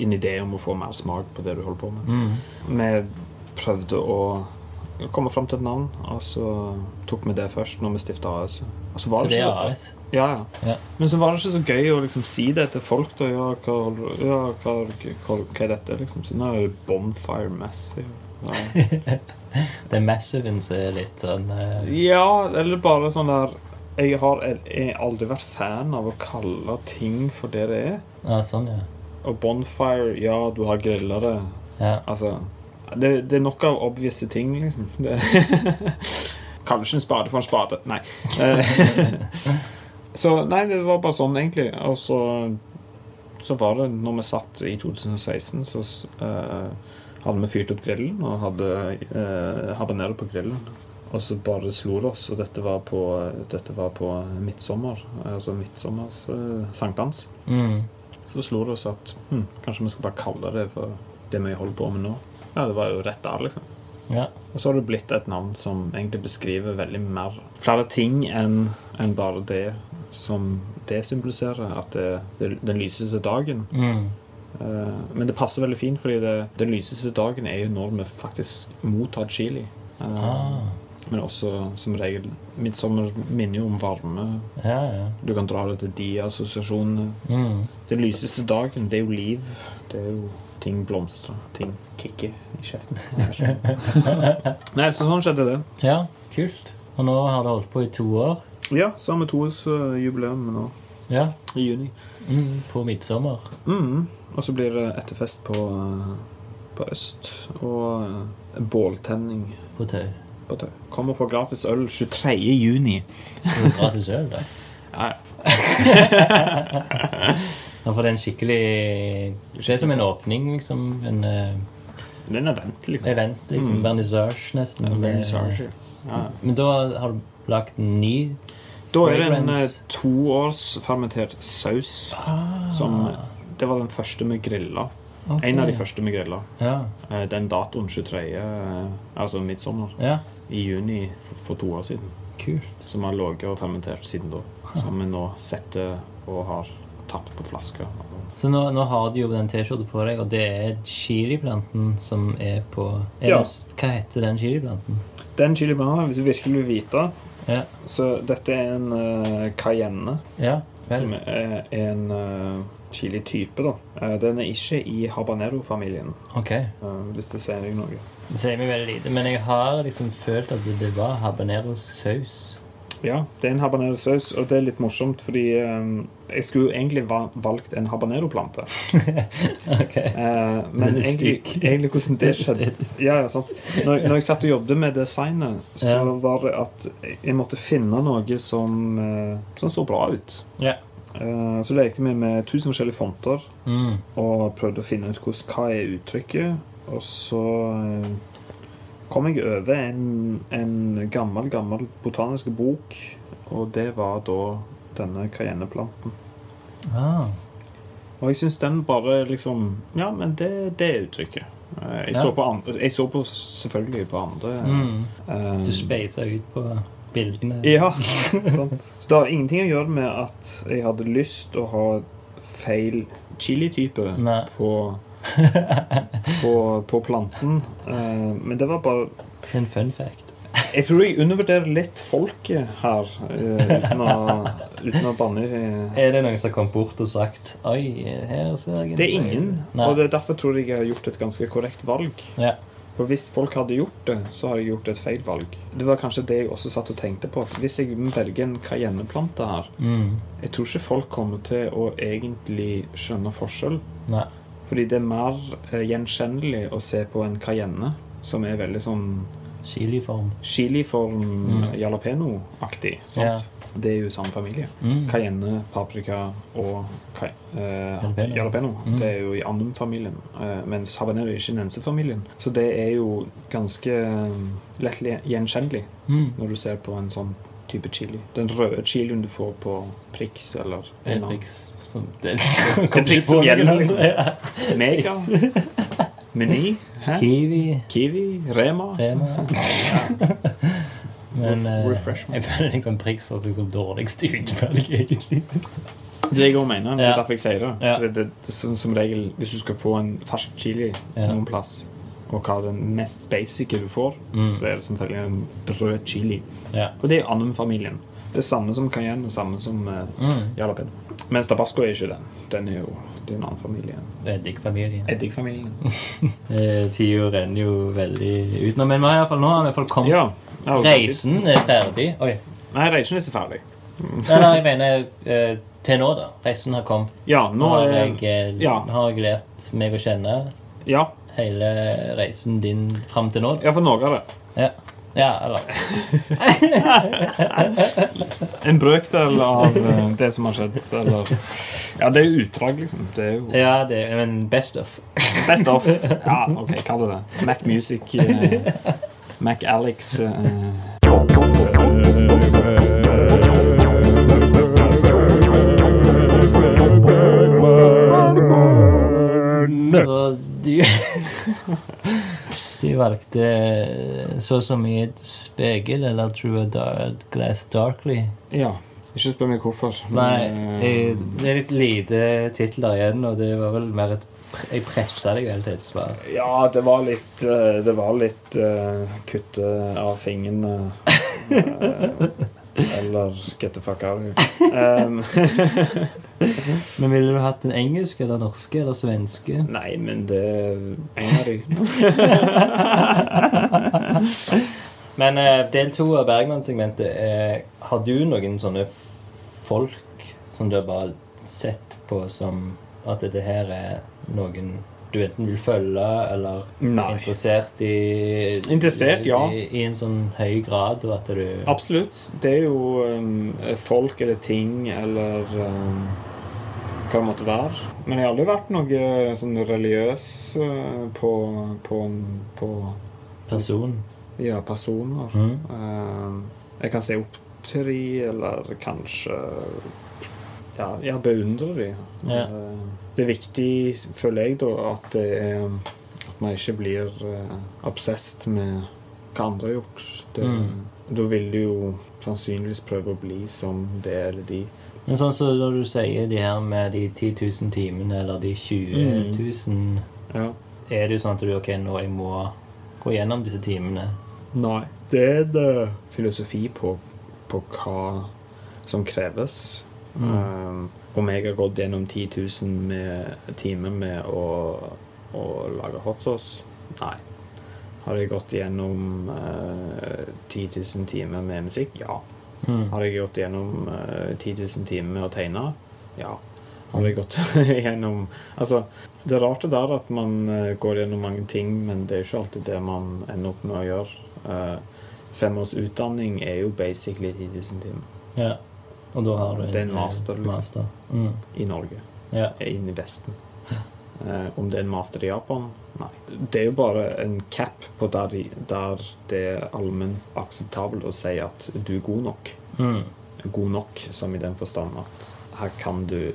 En idé om å få mer smak på det du holder på med. Mm. Vi prøvde å komme fram til et navn, og så tok vi det først når vi stifta AS. Altså, så var det ikke er så- AS? Ja, ja. Ja. Men så var det ikke så gøy å liksom si det til folk. da, Ja, hva, ja, hva, hva, hva er dette? liksom? Så nå er det Bonfire Massive. Ja. Det er Massiven som er litt sånn uh... ja, eller bare sånn der Jeg har jeg aldri vært fan av å kalle ting for det det er. Ja, sånn, ja. Og Bonfire, ja, du har grilla det. ja. Altså Det, det er nok av obvise ting, liksom. Ikke en spade for en spade. Nei. Eh, så nei, det var bare sånn, egentlig. Og så, så var det når vi satt i 2016, så uh, hadde vi fyrt opp grillen og hadde uh, habanero på grillen. Og så bare slo det oss, og dette var på, dette var på midtsommer. Altså midtsommers uh, sankthans. Mm. Så slo det oss at hm, kanskje vi skal bare kalle det for det vi holder på med nå. Ja, det var jo rett der, liksom. ja. Og så har det blitt et navn som egentlig beskriver veldig mer flere ting enn enn bare det som det symboliserer. At det, det den lyseste dagen. Mm. Uh, men det passer veldig fint, fordi det, den lyseste dagen er jo når vi faktisk mottar chili. Uh, Ah. Men også som regel Midtsommer minner jo om varme. Ja, ja. Du kan dra det til de assosiasjonene. Mm. Den lyseste dagen, det er jo liv. Det er jo ting blomstrer, ting kicker i kjeften. Nei, så sånn skjedde det. ja, kult. Og nå har det holdt på i to år. Ja, samme toårsjubileum nå Ja. i juni. Mm. På midtsommer. Mm. Og så blir det etterfest på, eh, på Øst. Og eh, båltenning På tau. på Tau. Kom og få gratis øl 23. juni. Gratis øl, da. Ja, Ja, for det er en skikkelig Det er som en åpning, liksom. En uh, det er en event, liksom. event, liksom. Mm. Vernissage, nesten. Vernissage. Ja. Men da har du lagd en ny Da er det en eh, toårsfermentert saus. Ah. Som, det var den første vi grilla. Okay. En av de første vi grilla. Ja. Eh, Den datoen 23. eh, Altså midtsommer. ja. I juni for to år siden. Kult. Som har ligget og fermentert siden da. Som vi nå setter og har tatt på flasker. Så nå, nå har du jo den T-skjorta på deg, og det er chiliplanten som er på er Ja. det, Hva heter den chiliplanten? Den chiliplanten, hvis du virkelig vil vite Ja. Så dette er en uh, cayenne. ja. Vel. Som er en uh, chili-type, da. Uh, den er ikke i habanero-familien, Ok. eh, hvis det sier deg noe. Det sier meg veldig lite, men jeg har liksom følt at det, det var habanero-saus. Ja, det er en habanero-saus, og det er litt morsomt, fordi eh, jeg skulle jo egentlig va valgt en habanero-plante. ok. Eh, men egentlig, egentlig hvordan det skjedde ja, ja. Når, når jeg satt og jobbet med designet, så Ja. var det at jeg måtte finne noe som, eh, som så bra ut. Ja. Eh, så lekte vi med tusen forskjellige fonter Mm. og prøvde å finne ut hvordan, hva er uttrykket. Og så eh, kom jeg over en, en gammel, gammel botanisk bok, og det var da denne cayenneplanten. Ah. Og jeg syns den bare liksom Ja, men det, det er uttrykket. Eh, Jeg, Ja. så på andre, jeg så på selvfølgelig på andre. Mm. Um, Du speisa ut på bildene. Ja, sant. Så det har ingenting å gjøre med at jeg hadde lyst å ha feil chili-type på, på, på planten. Uh, men det var bare En fun fact. Jeg tror jeg undervurderer litt folket her, uh, uten å, uten å banne Er det noen som har kommet bort og sagt Oi, her ser jeg Det er ingen, Nei. og det er derfor tror jeg jeg har gjort et ganske korrekt valg. Ja. For hvis folk hadde gjort det, så har jeg gjort et feil valg. Det var kanskje det jeg også satt og tenkte på. Hvis jeg velger en cayenneplante her Mm. Jeg tror ikke folk kommer til å egentlig skjønne forskjell. Nei. Fordi det er mer eh, gjenkjennelig å se på en cayenne, som er veldig sånn Chiliform. chiliform Mm. jalapeno-aktig. sant? Det er jo samme familie. Mm. Cayenne, paprika og eh, jalapeno. Mm. Det er jo i annum-familien, eh, mens habanero er ikke i nense-familien. Så det er jo ganske eh, lett gjenkjennelig Mm. når du ser på en sånn type chili. Den røde chilien du får på Prix eller en annen. Prix som det, Prix som gjelder, liksom. Mega. Meny. Kiwi. Kiwi. Rema. Rema. Men eh, Refreshment. jeg føler at det går dårligst i utvalg, egentlig. Det jeg også mener. Det er derfor jeg sier det. Ja. det, det, det som, som regel, Hvis du skal få en fersk chili Ja. noen plass, og hva er den mest basice du får, Mm. så er det selvfølgelig en rød chili. Ja. Og det er annum-familien. Det er samme som cayenne og samme som uh, Mm. jalapeno. Mens tabasco er ikke den. Den er jo det er en annen familie. Eddikfamilien. Eddikfamilien. Eh, Tida renner jo veldig ut nå, men vi har i hvert fall, nå har vi iallfall kommet Ja. jeg. Reisen er ferdig. Oi. Nei, reisen er ikke ferdig. Eller jeg mener eh, til nå, da. Reisen har kommet. Ja, nå Nå har er jeg, eh, ja. har jeg lært meg å kjenne Ja, hele reisen din fram til nå. ja for noe av det. Ja, ja eller En brøkdel av eh, det som har skjedd. Eller Ja, det er jo utdrag, liksom. Det er jo Ja, det er men best of. Best of. Ja, OK, kall det det. Mac Music. Eh, Mac Alex. Eh. Så du Du valgte så som i et spegel eller Through a dark glass darkly. Ja. Ikke spør meg hvorfor. Nei, eh, jeg, det er litt lite titler igjen, og det var vel mer et Jeg pressa deg vel til et svar. Ja, det var litt eh, Det var litt uh, kutte av fingrene. eh, eller get the fuck out of here. Um, Men ville du hatt en engelsk eller norske eller svenske? nei, men det egner en de. Men eh, del to av Bergman-segmentet eh, Har du noen sånne folk som du har bare sett på som at dette her er noen du enten vil følge eller Nei. interessert i Interessert, ja. I, I en sånn høy grad, at du Absolutt. Det er jo um, folk eller ting eller um, hva det måtte være. Men jeg har aldri vært noe sånn religiøs uh, på, på, på Person. ja, personer. Mm. Uh, jeg kan se opp til de, eller kanskje ja, jeg beundrer de. Ja. Uh, Det er viktig, føler jeg, da, at, det er, at man ikke blir uh, obsessed med hva andre har gjort. Det, Mm. Da vil du jo sannsynligvis prøve å bli som det eller de. Men sånn som når du sier de her med de 10 000 timene, eller de 20 000 Ja. Er det jo sånn at du ok, nå jeg må gå gjennom disse timene? Nei. Det er det filosofi på, på hva som kreves. Mm. Um, om jeg har gått gjennom 10 000 med, timer med å, å lage hot sauce? Nei. Har jeg gått gjennom uh, 10 000 timer med musikk? Ja. Mm. Har jeg gått gjennom uh, 10 000 timer med å tegne? Ja. Har jeg gått gjennom Altså, det rart det der at man eh, går gjennom mange ting, men det er jo ikke alltid det man ender opp med å gjøre. Uh, fem års utdanning er jo basically 10 000 timer Ja. Og da har du Det er en eh, master, liksom. master. Mm. i Norge. Ja. Inn i Vesten. Eh, om det er en master i Japan? Nei. Det er jo bare en cap på der, de, der det er allment akseptabelt å si at du er god nok. Mm. God nok som i den forstand at her kan du,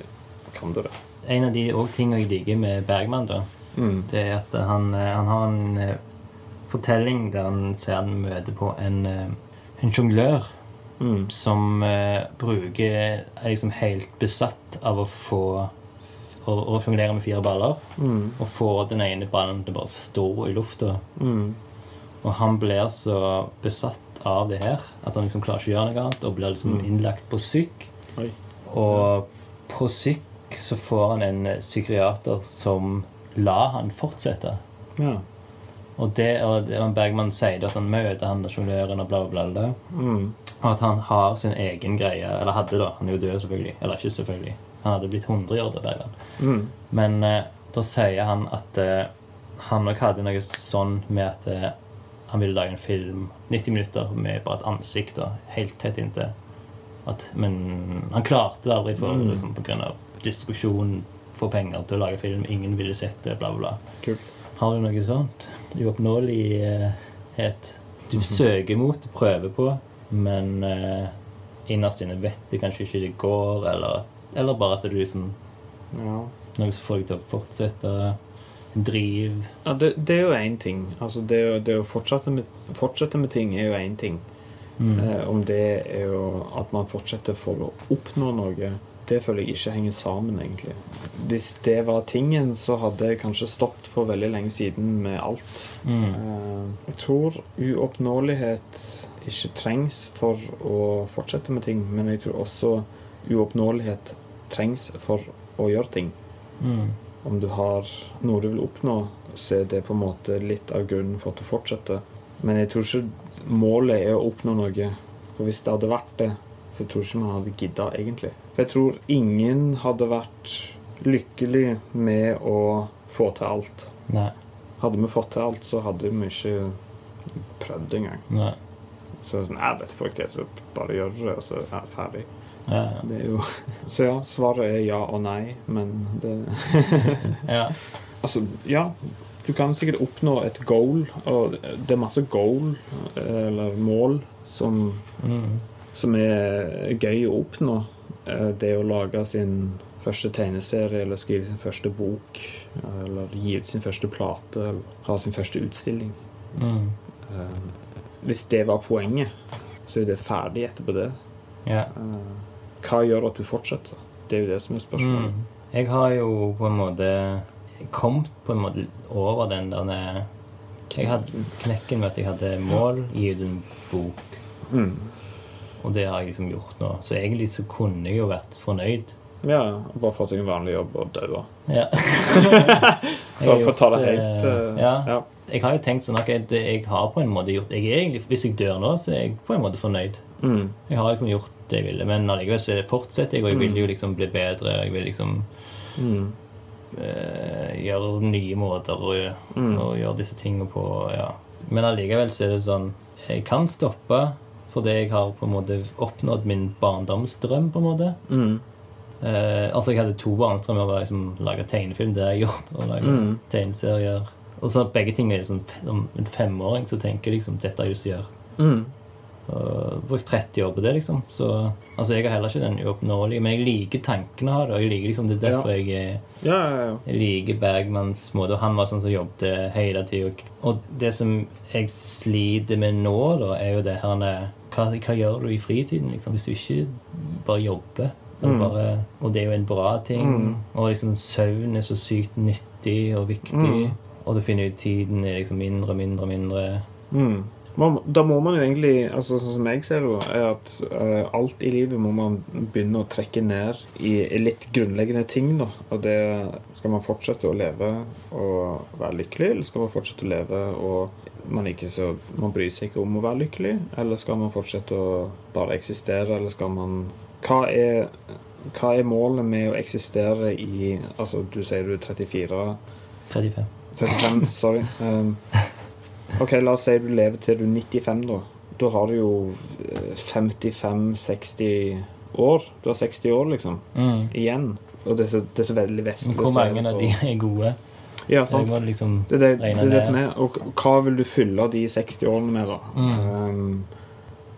kan du det. En av de tingene jeg liker med Bergman, da, Mm. det er at han, eh, han har en eh, fortelling der han ser han møter på en, en jonglør Mm. som eh, bruker er liksom helt besatt av å få å, å fungere med fire baller. Mm. Og få den ene ballen til bare stå i lufta. Mm. Og han blir så besatt av det her at han liksom klarer ikke å gjøre noe annet og blir liksom Mm. innlagt på syk. Oi. Og på syk så får han en psykiater som lar han fortsette. Ja. Og det og Bergman sier at han møter han sjongløren og bla, bla. bla. Mm. Og at han har sin egen greie. Eller hadde, da. Han er jo død, selvfølgelig. Eller ikke selvfølgelig. Han hadde blitt 100 i år, da. Mm. Men eh, da sier han at eh, han nok hadde noe sånn med at eh, han ville lage en film 90 minutter med bare et ansikt da, helt tett inntil. At, men han klarte det aldri for, Mm. liksom, på grunn av distribusjon, få penger til å lage film. Ingen ville sett det, bla, bla, Cool. Har du noe sånt? Uoppnåelighet. Du søker mot, prøver på, men eh, innerst inne vet du kanskje ikke det går, eller, eller bare at det er liksom Ja. noe som får deg til å fortsette. Driv. Ja, det, det er jo én ting. Altså, det, det å fortsette med, fortsette med ting er jo én ting. Mm. Eh, om det er jo at man fortsetter for å oppnå noe, det føler jeg ikke henger sammen, egentlig. Hvis det var tingen, så hadde jeg kanskje stoppet for veldig lenge siden med alt. Mm. Eh, jeg tror uoppnåelighet ikke trengs for å fortsette med ting, men jeg tror også uoppnåelighet trengs for å gjøre ting. Mm. Om du har noe du vil oppnå, så er det på en måte litt av grunnen for at du fortsetter. Men jeg tror ikke målet er å oppnå noe. For hvis det hadde vært det, så tror jeg ikke man hadde gidda, egentlig. For jeg tror ingen hadde vært lykkelig med å få til alt. Nei. Hadde vi fått til alt, så hadde vi ikke prøvd engang. Nei. Så sånn, jeg vet folk det, så bare gjør det, og så er jeg ferdig. Ja, ja. Det jo Så ja, svaret er ja og nei, men det ja. Altså, ja. Du kan sikkert oppnå et goal, og det er masse goal, eller mål, som, Mm. som er gøy å oppnå. Eh, Det å lage sin første tegneserie, eller skrive sin første bok, eller gi ut sin første plate, eller ha sin første utstilling. Mm. Eh, Hvis det var poenget, så er det ferdig etterpå det. ja. Eh, Hva gjør at du fortsetter? Det er jo det som er spørsmålet. Mm. Jeg har jo på en måte kommet på en måte over den der Jeg hadde knekken med at jeg hadde mål, i en bok. Mm. Og det har jeg liksom gjort nå. Så egentlig så kunne jeg jo vært fornøyd. Ja, bare fått en vanlig jobb og daua. Ja. Bare for å ta det helt eh, ja. ja. Jeg har jo tenkt sånn at jeg, har på en måte gjort jeg er egentlig, Hvis jeg dør nå, så er jeg på en måte fornøyd. Mm. Jeg har liksom gjort det jeg ville. Men allikevel så fortsetter jeg, og jeg vil Mm. jo liksom bli bedre. Jeg vil liksom Mm. øh, gjøre nye måter å, Mm. gjøre disse tingene på. ja. Men allikevel så er det sånn Jeg kan stoppe fordi jeg har på en måte oppnådd min barndomsdrøm. på en måte. Mm. Eh, altså Jeg hadde to barndomsdrømmer. Liksom lage tegnefilm, det har jeg gjort. Og lage Mm. tegneserier. Og så begge ting er liksom Som en femåring så tenker jeg liksom dette er jeg som gjør å gjøre. Mm. Og brukt 30 år på det, liksom. Så altså, jeg har heller ikke den uoppnåelige, men jeg liker tanken å ha det. Jeg liker liksom, det er derfor Ja. jeg, ja, ja. jeg liker Bergmans måte. Og han var sånn som jobbet hele tida. Og det som jeg sliter med nå, da, er jo det her hva, hva gjør du i fritiden, liksom, hvis du ikke bare jobber? Mm. bare, og det er jo en bra ting. Mm. Og liksom søvn er så sykt nyttig og viktig. Mm. Og du finner ut tiden er liksom mindre og mindre og mindre. Mm. Da må man jo egentlig, altså sånn som jeg ser det, er at uh, alt i livet må man begynne å trekke ned i, i litt grunnleggende ting. da. Og det Skal man fortsette å leve og være lykkelig, eller skal man fortsette å leve og man ikke så, man bryr seg ikke om å være lykkelig? Eller skal man fortsette å bare eksistere, eller skal man Hva er, hva er målet med å eksistere i Altså, du sier du er 34. 35. 35, sorry. Um, ok, la oss si du lever til du er 95, da. Da har du jo 55-60 år. Du har 60 år, liksom, Mm. igjen. Og det er så, det er så veldig vestlig hvor mange av de er gode? Ja, sant. Det, liksom Det det, det, er det som er. Og hva vil du fylle de 60 årene med, da? Mm. Um,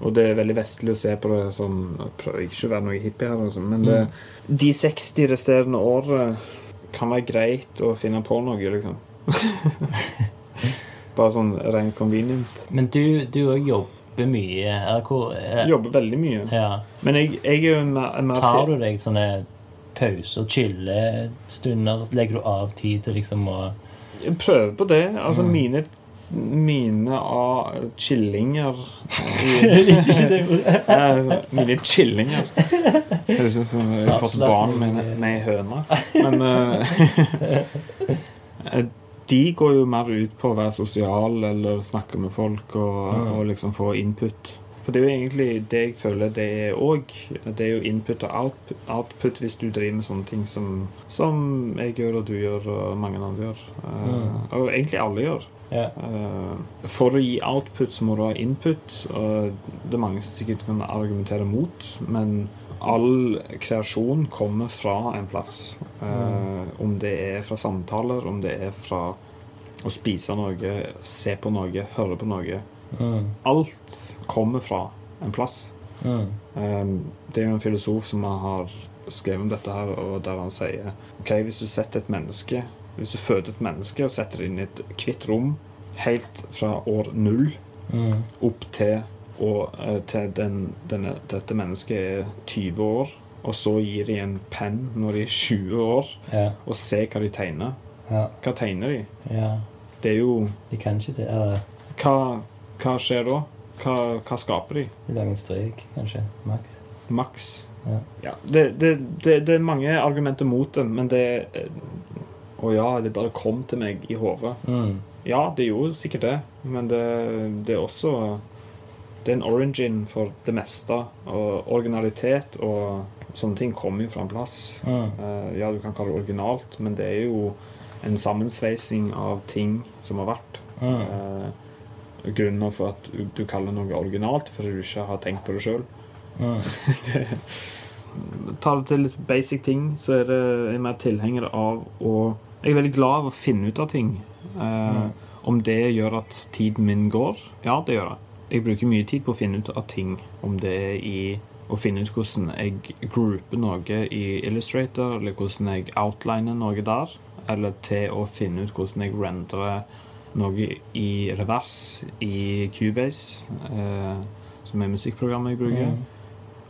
og det er veldig vestlig å se på det som Jeg prøver ikke å være noe hippie her, altså, men Mm. de 60 resterende årene kan være greit å finne på noe, liksom. Bare sånn rent convenient. Men du, du jobber mye. Hvor er... Jobber veldig mye. Ja. Men jeg, jeg er jo mer, mer Tar du deg sånne pauser, chillestunder? Legger du av tid til liksom å Jeg prøver på det. Altså Mm. mine mine av kyllinger Eh, Mine chillinger. Høres ut som jeg har fått barn med, ei høne. Men eh, de går jo mer ut på å være sosial eller snakke med folk og, og liksom få input. For det er jo egentlig det jeg føler det er òg. Det er jo input og output, hvis du driver med sånne ting som, som jeg gjør, og du gjør, og mange andre gjør. Mm. Og egentlig alle gjør. Eh, for å gi output så må du ha input. Og det er mange som sikkert kan argumentere mot, men all kreasjon kommer fra en plass. Eh, Om det er fra samtaler, om det er fra å spise noe, se på noe, høre på noe. Mm. Alt kommer fra en plass. Mm. Um, det er jo en filosof som har skrevet om dette her, og der han sier ok, hvis du setter et menneske Hvis du føder et menneske og setter det inn i et hvitt rom helt fra år null Mm. opp til, og, eh, til den, denne, dette mennesket er 20 år, og så gir de en penn når de er 20 år, Ja. og ser hva de tegner. Ja. Hva tegner de? ja. Det er jo De kan ikke det. Eller Hva, hva skjer da? Hva, hva skaper de? de lager en strek, kanskje. Maks. Maks. Ja. det, det, det, det er mange argumenter mot det, men det eh, Å ja, det bare kom til meg i hodet. Mm. Ja, det gjorde sikkert det, men det, det er også Det er en origin for det meste. Og originalitet og sånne ting kommer jo fra en plass. Mm. Eh, ja, du kan kalle det originalt, men det er jo en sammensveising av ting som har vært. Mm. Eh, grunnen for at du, kaller noe originalt, fordi du ikke har tenkt på det sjøl. Mm. tar det til litt basic ting, så er det jeg er mer tilhenger av å Jeg er veldig glad av å finne ut av ting. Eh, Om det gjør at tiden min går? Ja, det gjør det. Jeg bruker mye tid på å finne ut av ting. Om det er i å finne ut hvordan jeg grouper noe i Illustrator, eller hvordan jeg outliner noe der, eller til å finne ut hvordan jeg renderer noe i revers i Cubase, eh, som er musikkprogrammet jeg bruker. Mm.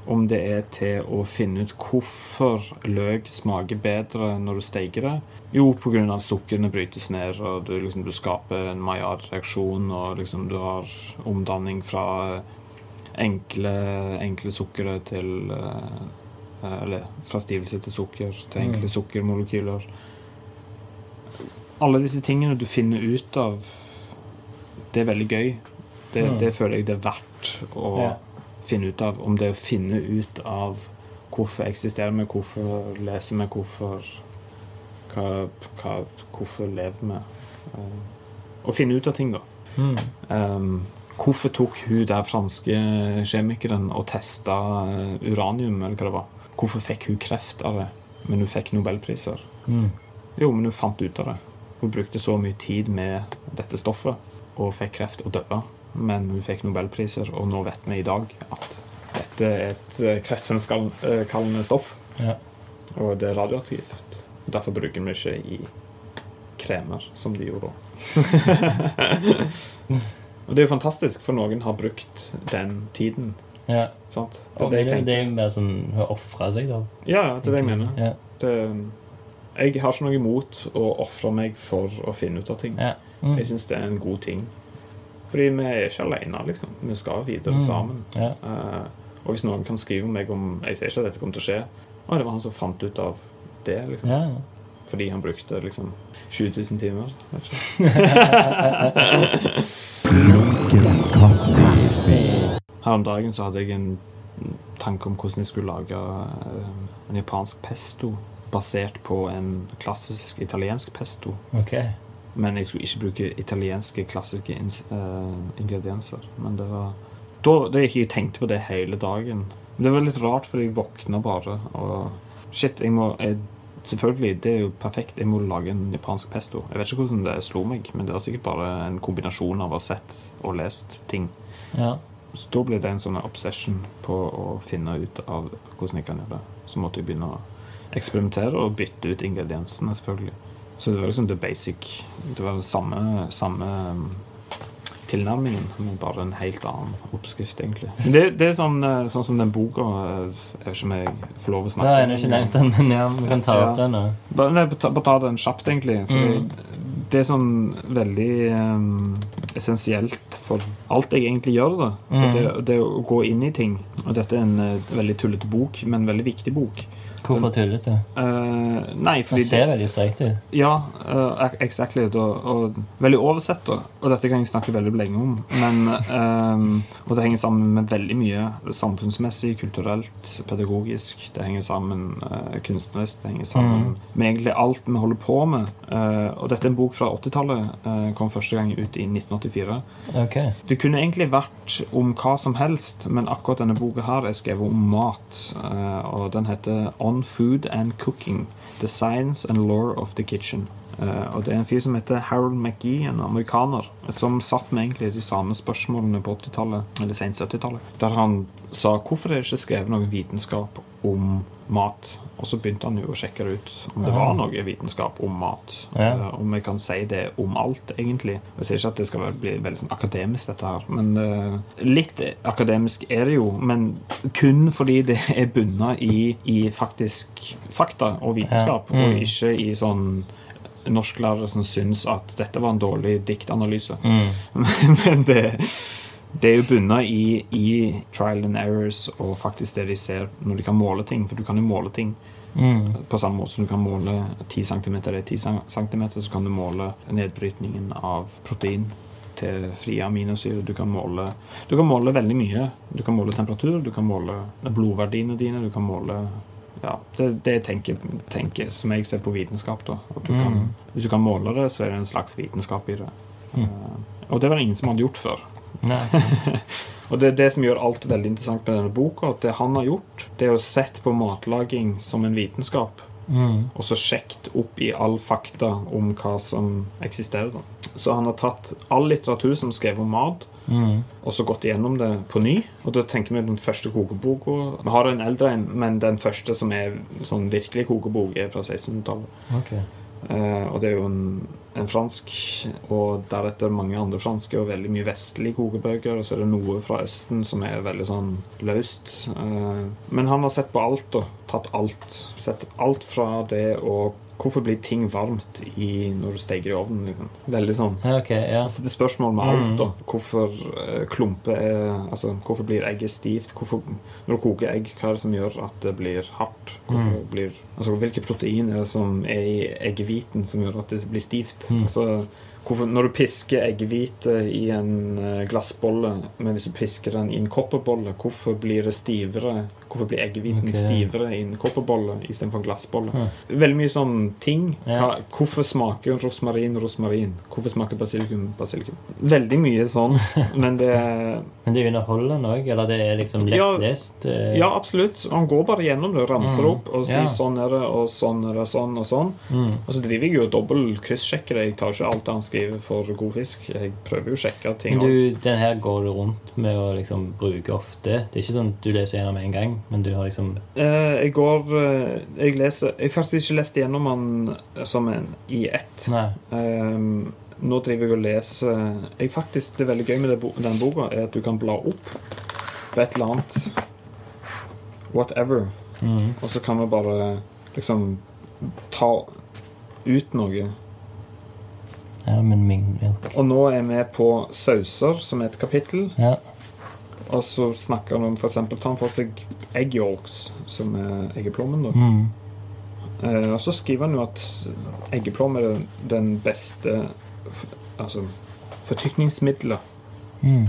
Om det er til å finne ut hvorfor løk smaker bedre når du steker det. Jo, pga. at sukkerne brytes ned, og du, liksom, du skaper en Maillard-reaksjon, og liksom, du har omdanning fra enkle, enkle sukkere til eh, Eller fra stivelse til sukker til enkle Mm. sukkermolekyler. Alle disse tingene du finner ut av, det er veldig gøy. Det, Mm. det føler jeg det er verdt å Ja. Finne ut av. Om det å finne ut av hvorfor eksisterer vi, hvorfor leser vi, hvorfor hva, hva, Hvorfor lever vi? Eh, Å finne ut av ting, da. Mm. Um, hvorfor tok hun der franske kjemikeren og testa eh, uranium, eller hva det var? Hvorfor fikk hun kreft av det, men hun fikk nobelpriser? Mm. Jo, men hun fant ut av det. Hun brukte så mye tid med dette stoffet og fikk kreft og døde. Men hun fikk nobelpriser, og nå vet vi i dag at dette er et eh, kreftfremkallende stoff. Ja. Og det er radioaktivt. Derfor bruker vi ikke i kremer, som de gjorde da. og det er jo fantastisk, for noen har brukt den tiden. ja. Sant? Det er det jeg det tenker. er mer sånn Hun ofra seg, da. Ja, det er det jeg mener. Ja. Det, jeg har ikke noe imot å ofre meg for å finne ut av ting. Ja. Mm. Jeg syns det er en god ting. Fordi vi er ikke alene, liksom. Vi skal videre Mm. sammen. Ja. Uh, og hvis noen kan skrive meg om Jeg sier ikke at dette kommer til å skje. Å, det var han som fant ut av det, liksom. Ja. Fordi han brukte liksom 7000 timer. Her om dagen så hadde jeg en tanke om hvordan jeg skulle lage eh, en japansk pesto basert på en klassisk italiensk pesto. OK. Men jeg skulle ikke bruke italienske klassiske eh, ingredienser. Men det var da, da gikk jeg og tenkte på det hele dagen. Men det var litt rart, for jeg våkna bare og Shit, jeg må jeg, Selvfølgelig, det er jo perfekt. Jeg må lage en japansk pesto. Jeg vet ikke hvordan det slo meg, men det er sikkert bare en kombinasjon av å ha sett og lest ting. Ja. Så da ble det en sånn obsession på å finne ut av hvordan jeg kan gjøre det. Så måtte jeg begynne å eksperimentere og bytte ut ingrediensene, selvfølgelig. Så det var liksom the basic Det var den samme, samme tilnærmingen, men bare en helt annen oppskrift, egentlig. Men det, det er sånn, eh, sånn som den boka eh, Jeg vet ikke om jeg får lov å snakke har ennå ikke nevnt den, men ja, vi kan ta opp Ja. den. Bare, nei, bare ta- bare ta den kjapt, egentlig. Fordi Mm. Det er sånn veldig um, essensielt for alt jeg egentlig gjør. da. Mm. Det, det å gå inn i ting. Og dette er en uh, veldig tullete bok, men en veldig viktig bok. Hvorfor tullete? Uh, nei, Det ser veldig streit ut. Ja, uh, exactly. Og, og veldig oversett, da. Og dette kan jeg snakke veldig lenge om. Men, uh, og det henger sammen med veldig mye samfunnsmessig, kulturelt, pedagogisk. Det henger sammen uh, kunstnerisk. Det henger sammen Mm. med egentlig alt vi holder på med. Og dette er en bok fra 80-tallet. eh, kom første gang ut i 1984. Okay. Det kunne egentlig vært om hva som helst, men akkurat denne boka her er skrevet om mat. og den heter On Food and Cooking. The Science and lore of the Kitchen. Eh, og det er en fyr som heter Harold McGee, en amerikaner, som satt med egentlig de samme spørsmålene på 80-tallet, eller sent 70-tallet. Der han sa hvorfor er det ikke skrevet noe vitenskap om mat? Og så begynte han jo å sjekke det ut om det var noe vitenskap om mat. Ja. Eh, om vi kan si det om alt, egentlig. Jeg sier ikke at det skal bli veldig sånn akademisk, dette her. Men uh, litt akademisk er det jo. Men kun fordi det er bunna i, i faktisk fakta og vitenskap, Ja. Mm. og ikke i sånn norsklærere som syns at dette var en dårlig diktanalyse. Mm. Men det, det er jo bunna i, i trial and errors og faktisk det de ser når de kan måle ting. For du kan jo måle ting Mm. på samme måte som du kan måle 10 cm er 10 cm, så kan du måle nedbrytningen av protein til frie aminosyrer. Du kan måle, du kan måle veldig mye. Du kan måle temperatur, du kan måle blodverdiene dine, du kan måle ja, det, det tenker, tenker, som jeg ser på vitenskap. da. Du kan, Mm. hvis du kan måle det, så er det en slags vitenskap i det. Mm. Uh, og det var det ingen som hadde gjort før. Og det er det som gjør alt veldig interessant med denne boka. At det han har gjort, det er å sett på matlaging som en vitenskap. Mm. Og så sjekket opp i all fakta om hva som eksisterer. Så han har tatt all litteratur som skrev om mat, Mm. og så gått igjennom det på ny. Og da tenker vi den første kokeboka. Vi har en eldre en, men den første som er sånn virkelig kokebok, er fra 1600-tallet. Okay. Eh, og det er jo en, en fransk, og deretter mange andre franske og veldig mye vestlige kokebøker. Og så er det noe fra Østen som er veldig sånn løst. Eh, men han har sett på alt og tatt alt. Sett alt fra det å Hvorfor blir ting varmt i, når du steker i ovnen? Liksom. Veldig sånn Ja, ok, ja. Han setter spørsmål med alt. Mm. da Hvorfor eh, klumper er Altså, hvorfor blir egget stivt? Hvorfor, når du koker egg, hva er det som gjør at det blir hardt? Mm. blir, altså, hvilke protein er det som er i eggehviten som gjør at det blir stivt? Mm. Altså, hvorfor, når du pisker eggehvite i en eh, glassbolle, men hvis du pisker den i en kopperbolle, hvorfor blir det stivere? Hvorfor blir eggehviten okay. stivere i en kopperbolle istedenfor en glassbolle? Ja. Veldig mye sånn ting. Hva, hvorfor smaker rosmarin rosmarin? Hvorfor smaker basilikum basilikum? Veldig mye sånn, men det Men det er underholdende òg, eller det er liksom Ja. lettlest? eh, Ja, absolutt. Han går bare gjennom det, ramser Mm. opp og sier Ja. sånn er det, og sånn er det, sånn og sånn. Mm. Og så driver jeg jo og dobbel kryssjekker det. Jeg tar ikke alt han skriver for god fisk. Jeg prøver jo å sjekke ting. Men du, den her går du rundt med å liksom bruke ofte? Det er ikke sånn at du leser gjennom en gang, men du har liksom Eh, jeg går eh, Jeg leser Jeg har faktisk ikke lest gjennom han som en i ett. Ehm, nå driver jeg og leser jeg faktisk, Det veldig gøy med den boka er at du kan bla opp på et eller annet Whatever. Mm. Og så kan vi bare liksom ta ut noe. Ja, men min milk. Og nå er vi på sauser, som er et kapittel. Ja. Og så snakker han om eksempel, tar han for seg egg yolks, som er eggeplommen. da. Mm. Eh, og så skriver han jo at eggeplom er den beste altså, fortykningsmiddelet. Mm.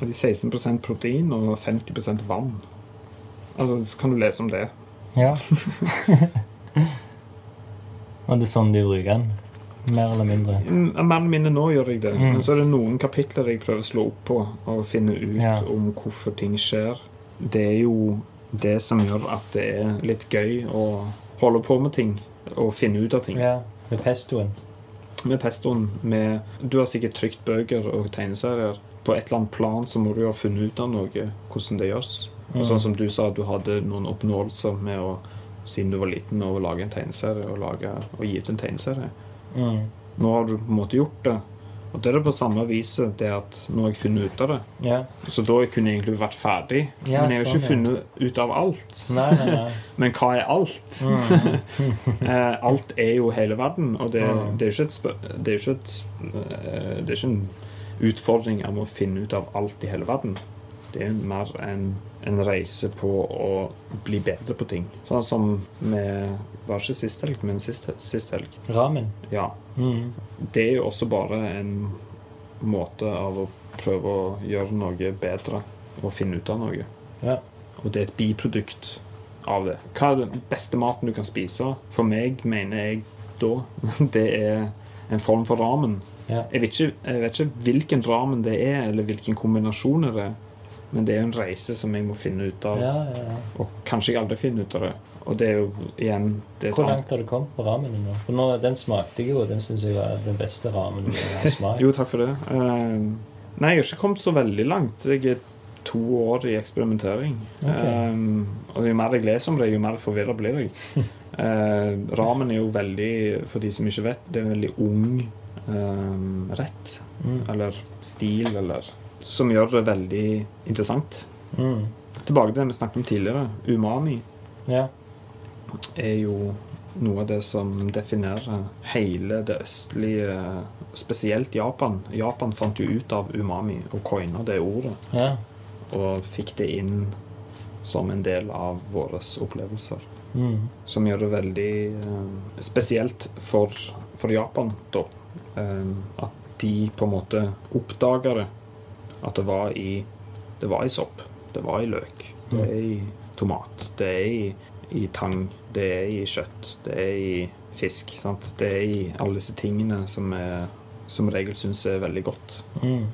Og de 16% protein og 50% vann. Altså, kan du lese om det. Ja. Og det er sånn du bruker den? Mer eller mindre? Mm, Mer eller mindre nå gjør jeg det. Mm. Men så er det noen kapitler jeg prøver å slå opp på og finne ut Ja. om hvorfor ting skjer. Det er jo det som gjør at det er litt gøy å holde på med ting og finne ut av ting. Ja. Med pestoen? Med pestoen med Du har sikkert trykt bøker og tegneserier. På et eller annet plan så må du jo ha funnet ut av noe, hvordan det gjøres. Og Mm. sånn som du sa, du hadde noen oppnåelser med å siden du var liten, å lage en tegneserie og, lage, og gi ut en tegneserie. Mm. Nå har du på en måte gjort det. Og det er det på samme viset det at nå har jeg funnet ut av det. Yeah. Så da kunne jeg egentlig vært ferdig. Yeah, men jeg har jo ikke sånn, funnet ut av alt. Nei, nei, nei. Men hva er alt? Mm. Eh, alt er jo hele verden, og det, Mm. det er jo ikke. Ikke ikke en utfordring om å finne ut av alt i hele verden. Det er mer en, en reise på å bli bedre på ting. Sånn som med Var ikke sist helg, men sist, sist helg. Ramen. Ja. Mm. Det er jo også bare en måte av å prøve å gjøre noe bedre og finne ut av noe. Ja. Og det er et biprodukt av det. Hva er den beste maten du kan spise? For meg mener jeg da det er en form for ramen. Ja. Jeg vet, ikke, jeg vet ikke hvilken ramen det er, eller hvilken kombinasjon det er. Men det er en reise som jeg må finne ut av. Ja, ja, ja. Og kanskje jeg aldri finner ut av det. Og det er jo igjen det er Hvor langt har du kommet på ramen nå? For nå, Den smakte jeg jo, og den syns jeg var den beste ramen jeg har smakt. Jo, takk for det. Uh, nei, jeg har ikke kommet så veldig langt. Jeg er to år i eksperimentering. Ok. Eh, og jo mer jeg leser om det, jo mer forvirra blir jeg. uh, ramen er jo veldig, for de som ikke vet, det er en veldig ung eh, rett. Mm. Eller stil, eller Som gjør det veldig interessant. Mm. Tilbake til det vi snakket om tidligere. Umami Ja. Er jo noe av det som definerer hele det østlige Spesielt Japan. Japan fant jo ut av umami og coina det ordet. ja. Og fikk det inn som en del av våre opplevelser. Mm. Som gjør det veldig eh, spesielt for, for Japan, da. Eh, at de på en måte oppdaga det. At det var i Det var i sopp. Det var i løk. Det er i tomat. Det er i, i tang. Det er i kjøtt. Det er i fisk. Sant? Det er i alle disse tingene som jeg som regel syns er veldig godt. Mm.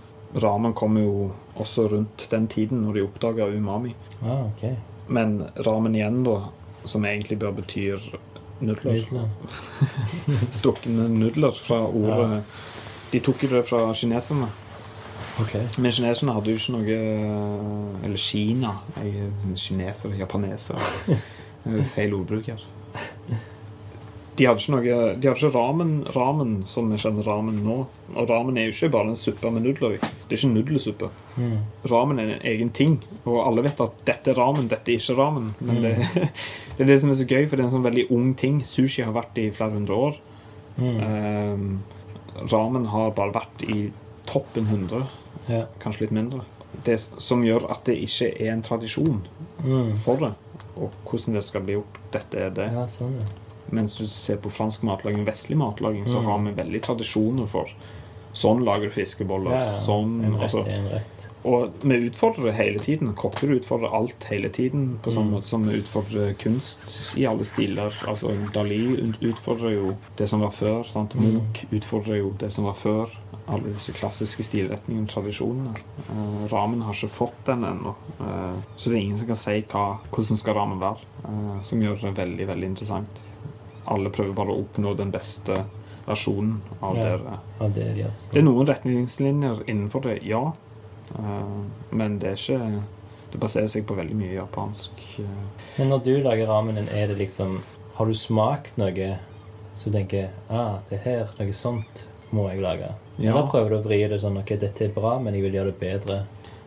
Ramen kommer jo også rundt den tiden når de oppdaga umami. Ah, okay. Men ramen igjen, da, som egentlig bør betyr nudler Nydelig. Stukne nudler fra ordet De tok jo det fra kineserne. Okay. Men kineserne hadde jo ikke noe Eller Kina. Kinesere, japanesere. Feil ordbruk her. De hadde ikke noe De hadde ikke ramen, ramen som vi kjenner ramen nå. Og ramen er jo ikke bare en suppe med nudler i. Det er ikke nudelsuppe. Mm. Ramen er en egen ting, og alle vet at dette er ramen, dette er ikke ramen. Men det, det er det som er så gøy, for det er en sånn veldig ung ting. Sushi har vært i flere hundre år. Mm. Ehm, ramen har bare vært i toppen 100, Ja. kanskje litt mindre. Det som gjør at det ikke er en tradisjon Mm. for det, og hvordan det skal bli gjort. Dette er det. ja, sånn, ja. Mens du ser på fransk matlaging vestlig matlaging, så Mm. har vi veldig tradisjoner for sånn lager du fiskeboller. ja. Sånn, En rett altså, en rett. Og vi utfordrer det hele tiden. Kokker utfordrer alt hele tiden. På samme Mm. måte som vi utfordrer kunst i alle stiler. Altså Dali utfordrer jo det som var før. Sant? Mm. Munch utfordrer jo det som var før. Alle disse klassiske stilretningene, tradisjonene. Eh, ramen har ikke fått den ennå. Eh, så det er ingen som kan si hva, hvordan skal ramen være. eh, som gjør det veldig, veldig interessant. Alle prøver bare å oppnå den beste versjonen av Ja. det. Av det de har Det er noen retningslinjer innenfor det, ja. Eh, men det er ikke Det baserer seg på veldig mye japansk. eh. Men når du lager ramen din, er det liksom Har du smakt noe så du tenker ah, det her, noe sånt må jeg lage? Ja. Eller prøver du å vri det sånn ok, dette er bra, men jeg vil gjøre det bedre?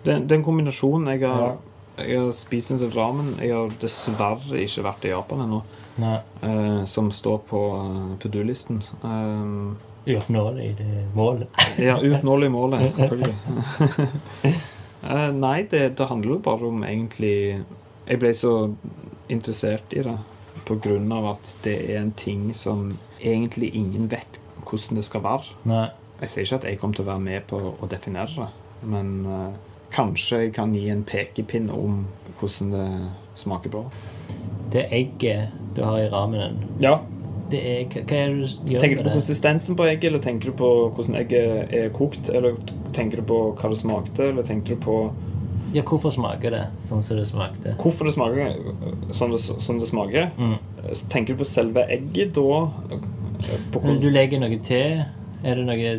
Den er en kombinasjon. Jeg har, jeg har spist en til ramen. Jeg har dessverre ikke vært i Japan ennå. Eh, som står på to do-listen. Um, Uoppnåelig det målet. ja, uoppnåelig målet, selvfølgelig. Eh, nei, det, det handler jo bare om egentlig Jeg ble så interessert i det på grunn av at det er en ting som egentlig ingen vet hvordan det skal være. Nei. Jeg sier ikke at jeg kommer til å være med på å definere det, men eh, kanskje jeg kan gi en pekepinn om hvordan det smaker bra. Det egget du har i ramenen Ja. det er, hva er det du gjør Tenker du på konsistensen på egget, eller tenker du på hvordan egget er kokt? Eller tenker du på hva det smakte, eller tenker du på Ja, hvorfor smaker det sånn som det smakte? hvorfor det smaker sånn det, sånn det smaker? Mm. Tenker du på selve egget da? På du legger noe til? Er det noe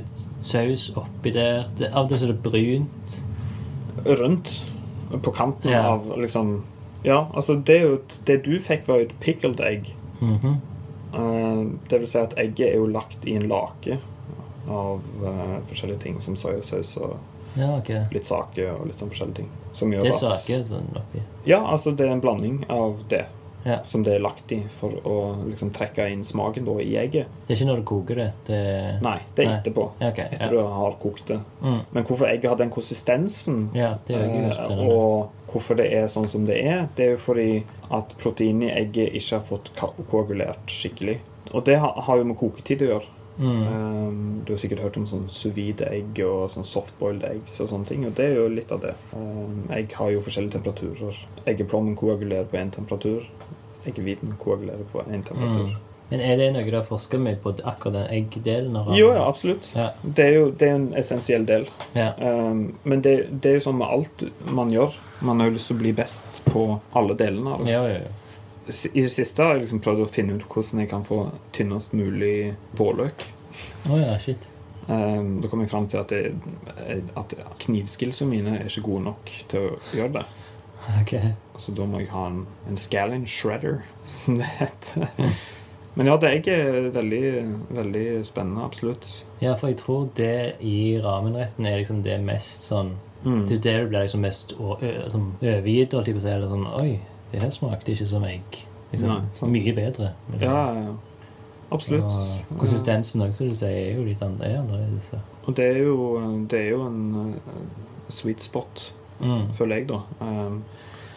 saus oppi der? Det, av og til er det brunt. rundt på kanten Ja. av liksom Ja, altså det jo Det du fikk, var jo et pickled egg. Mhm. Eh, det vil si at egget er jo lagt i en lake av uh, forskjellige ting, som soyasaus og Ja, okay. litt sake og litt sånn forskjellige ting. Det er sake sånn oppi. Ja, altså det er en blanding av det. Ja. som det er lagt i for å liksom trekke inn smaken da i egget. Det er ikke når du koker det. det Nei, det er Nei. etterpå. Okay, Etter ja. du har kokt det. Mm. Men hvorfor egget har den konsistensen, ja, eh, og hvorfor det er sånn som det er, det er jo fordi at proteinet i egget ikke har fått koagulert skikkelig. Og det har, har jo med koketid å gjøre. Mm. Um, du har sikkert hørt om sånn sous vide-egg og sånn softboiled eggs og sånne ting, og det er jo litt av det. Um, egg har jo forskjellige temperaturer. Eggeplommen koagulerer på én temperatur. Eggehviten koagulerer på én temperatur. Mm. Men er det noe du har forska med på akkurat den eggdelen? Jo, ja, absolutt. Ja. Det er jo det er en essensiell del. Ja. Um, men det, det er jo sånn med alt man gjør. Man har jo lyst til å bli best på alle delene av det. Ja, ja, ja. I det siste har jeg liksom prøvd å finne ut hvordan jeg kan få tynnest mulig vårløk. Oh, ja, shit. Um, da kom jeg fram til at, det, at knivskillsene mine er ikke gode nok til å gjøre det. Okay. Så da må jeg ha en, en scallion shredder, som det heter. Men ja, det er veldig, veldig spennende. Absolutt. Ja, for jeg tror det i ramenretten er liksom det mest sånn Mm. Det er der du blir liksom mest sånn overgitt, jeg si. Eller sånn Oi, det her smakte ikke som egg. Liksom, Nei, mye bedre. Ja, ja, ja. absolutt. Og konsistensen også, som du sier, er jo litt er annerledes. Og det er jo, det er jo en uh, sweet spot, Mm. føler jeg, da. Um,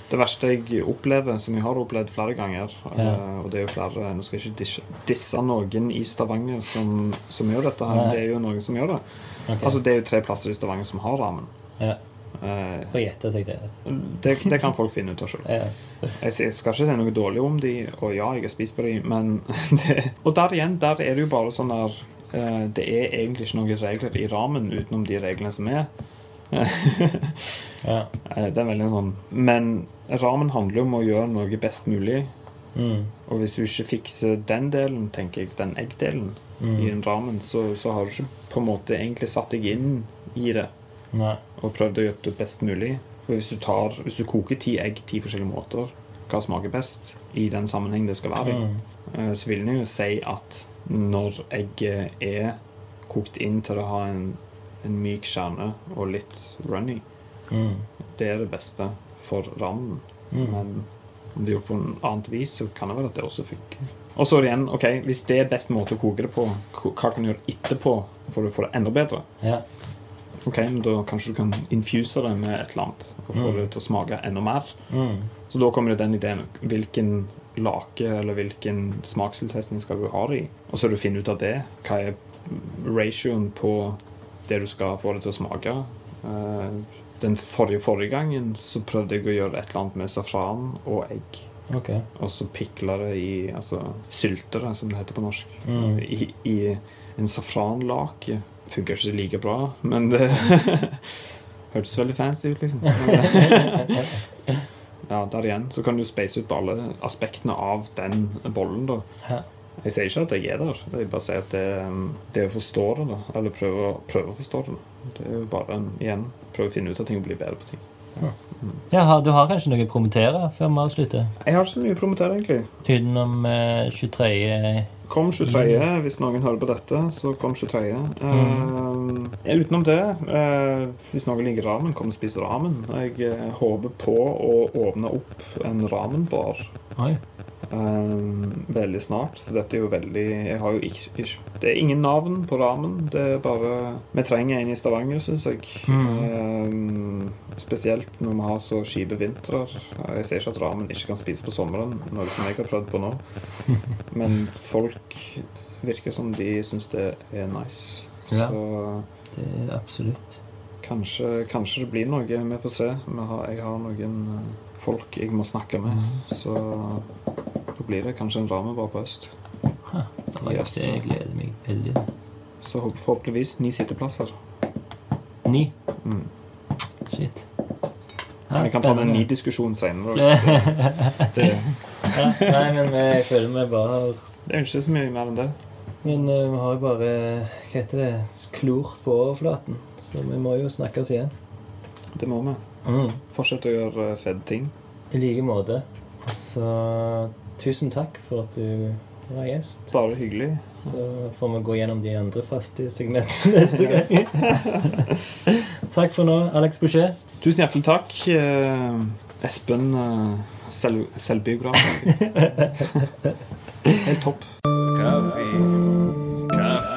det verste jeg opplever, som jeg har opplevd flere ganger, Ja. uh, og det er jo flere Nå skal jeg ikke disse, noen i Stavanger som, som gjør dette, her, det er jo noen som gjør det. Okay. Altså, det er jo tre plasser i Stavanger som har ramen. ja. Uh, Får gjette seg det. det, det kan folk finne ut av sjøl. Ja. Jeg skal ikke si noe dårlig om de, og ja, jeg har spist på de, men det, Og der igjen, der er det jo bare sånn der eh, Det er egentlig ikke noen regler i ramen utenom de reglene som er. ja. Eh, det er veldig sånn Men ramen handler jo om å gjøre noe best mulig. Mm. Og hvis du ikke fikser den delen, tenker jeg, den eggdelen i den en ramen, så, så har du ikke på en måte egentlig satt deg inn i det Nei. og prøvd å gjøre det best mulig. For hvis du, tar, hvis du koker ti egg ti forskjellige måter, hva smaker best i den sammenheng det skal være i? Mm. Eh, så vil en jo si at når egget er kokt inn til å ha en, en myk kjerne og litt runny, Mm. det er det beste for rammen. Mm. Men om det er gjort på en annet vis, så kan det være at det også funker. Og så igjen, ok, hvis det er best måte å koke det på, hva kan du gjøre etterpå for å få det enda bedre? Ja. Ok, men Da kanskje du kan infuse det med et eller annet og få Mm. det til å smake enda mer. Mm. Så da kommer det den ideen hvilken lake eller hvilken smakstilsetning skal du ha det i. Og så er det å finne ut av det. Hva er ratioen på det du skal få det til å smake? Eh, den forrige forrige gangen så prøvde jeg å gjøre et eller annet med safran og egg. Okay. Og så pikle det i altså sylte det, som det heter på norsk. Mm. I, I en safranlake. Funker ikke like bra, men det hørtes veldig fancy ut, liksom. Ja, der igjen så kan du space ut på alle aspektene av den bollen. da. Jeg sier ikke at jeg er der, jeg bare sier at det, det å forstå det, da, eller prøve, prøve å forstå det, det er jo bare en, igjen prøve å finne ut av ting og bli bedre på ting. Ja, ja, du har kanskje noe å promotere før vi avslutter? Jeg har ikke så mye å promotere, egentlig. Utenom eh, 23. Kom 23. Hvis noen hører på dette, så kom 23. Eh, utenom det, eh, hvis noen liker ramen, kom og spis ramen. Jeg eh, håper på å åpne opp en ramenbar Oi. Eh, veldig snart. Så dette er jo veldig Jeg har jo ikke, Det er ingen navn på ramen. Det er bare Vi trenger en i Stavanger, syns jeg. Eh, spesielt når vi har så kjipe vintre. Jeg sier ikke at ramen ikke kan spises på sommeren, noe som jeg har prøvd på nå. Men folk virker som de syns det er nice. Ja. Så Det er absolutt. kanskje, kanskje det blir noe. Vi får se. Jeg har noen eh, folk jeg må snakke med. Så da blir det kanskje en ramenbar på øst. Oi, øst. jeg gleder meg veldig. Så forhåpentligvis ni sitteplasser. Ni. Mm. Shit. Ja, Vi kan ta den ni-diskusjonen senere. ja, Det, nei, men jeg føler vi bare har det er jo ikke så mye mer enn det. Men uh, vi har jo bare Hva heter det? Klort på overflaten. Så vi må jo snakkes igjen. Det må vi. Mm. Fortsett å gjøre eh, fede ting. I like måte. Og så tusen takk for at du var gjest. Bare hyggelig. Så får vi gå gjennom de andre faste segmentene neste gang. takk for nå, Alex Boucher. Tusen hjertelig takk. Eh, Espen uh, selv, selvbiografisk. Helt topp. Kaffe, kaffe.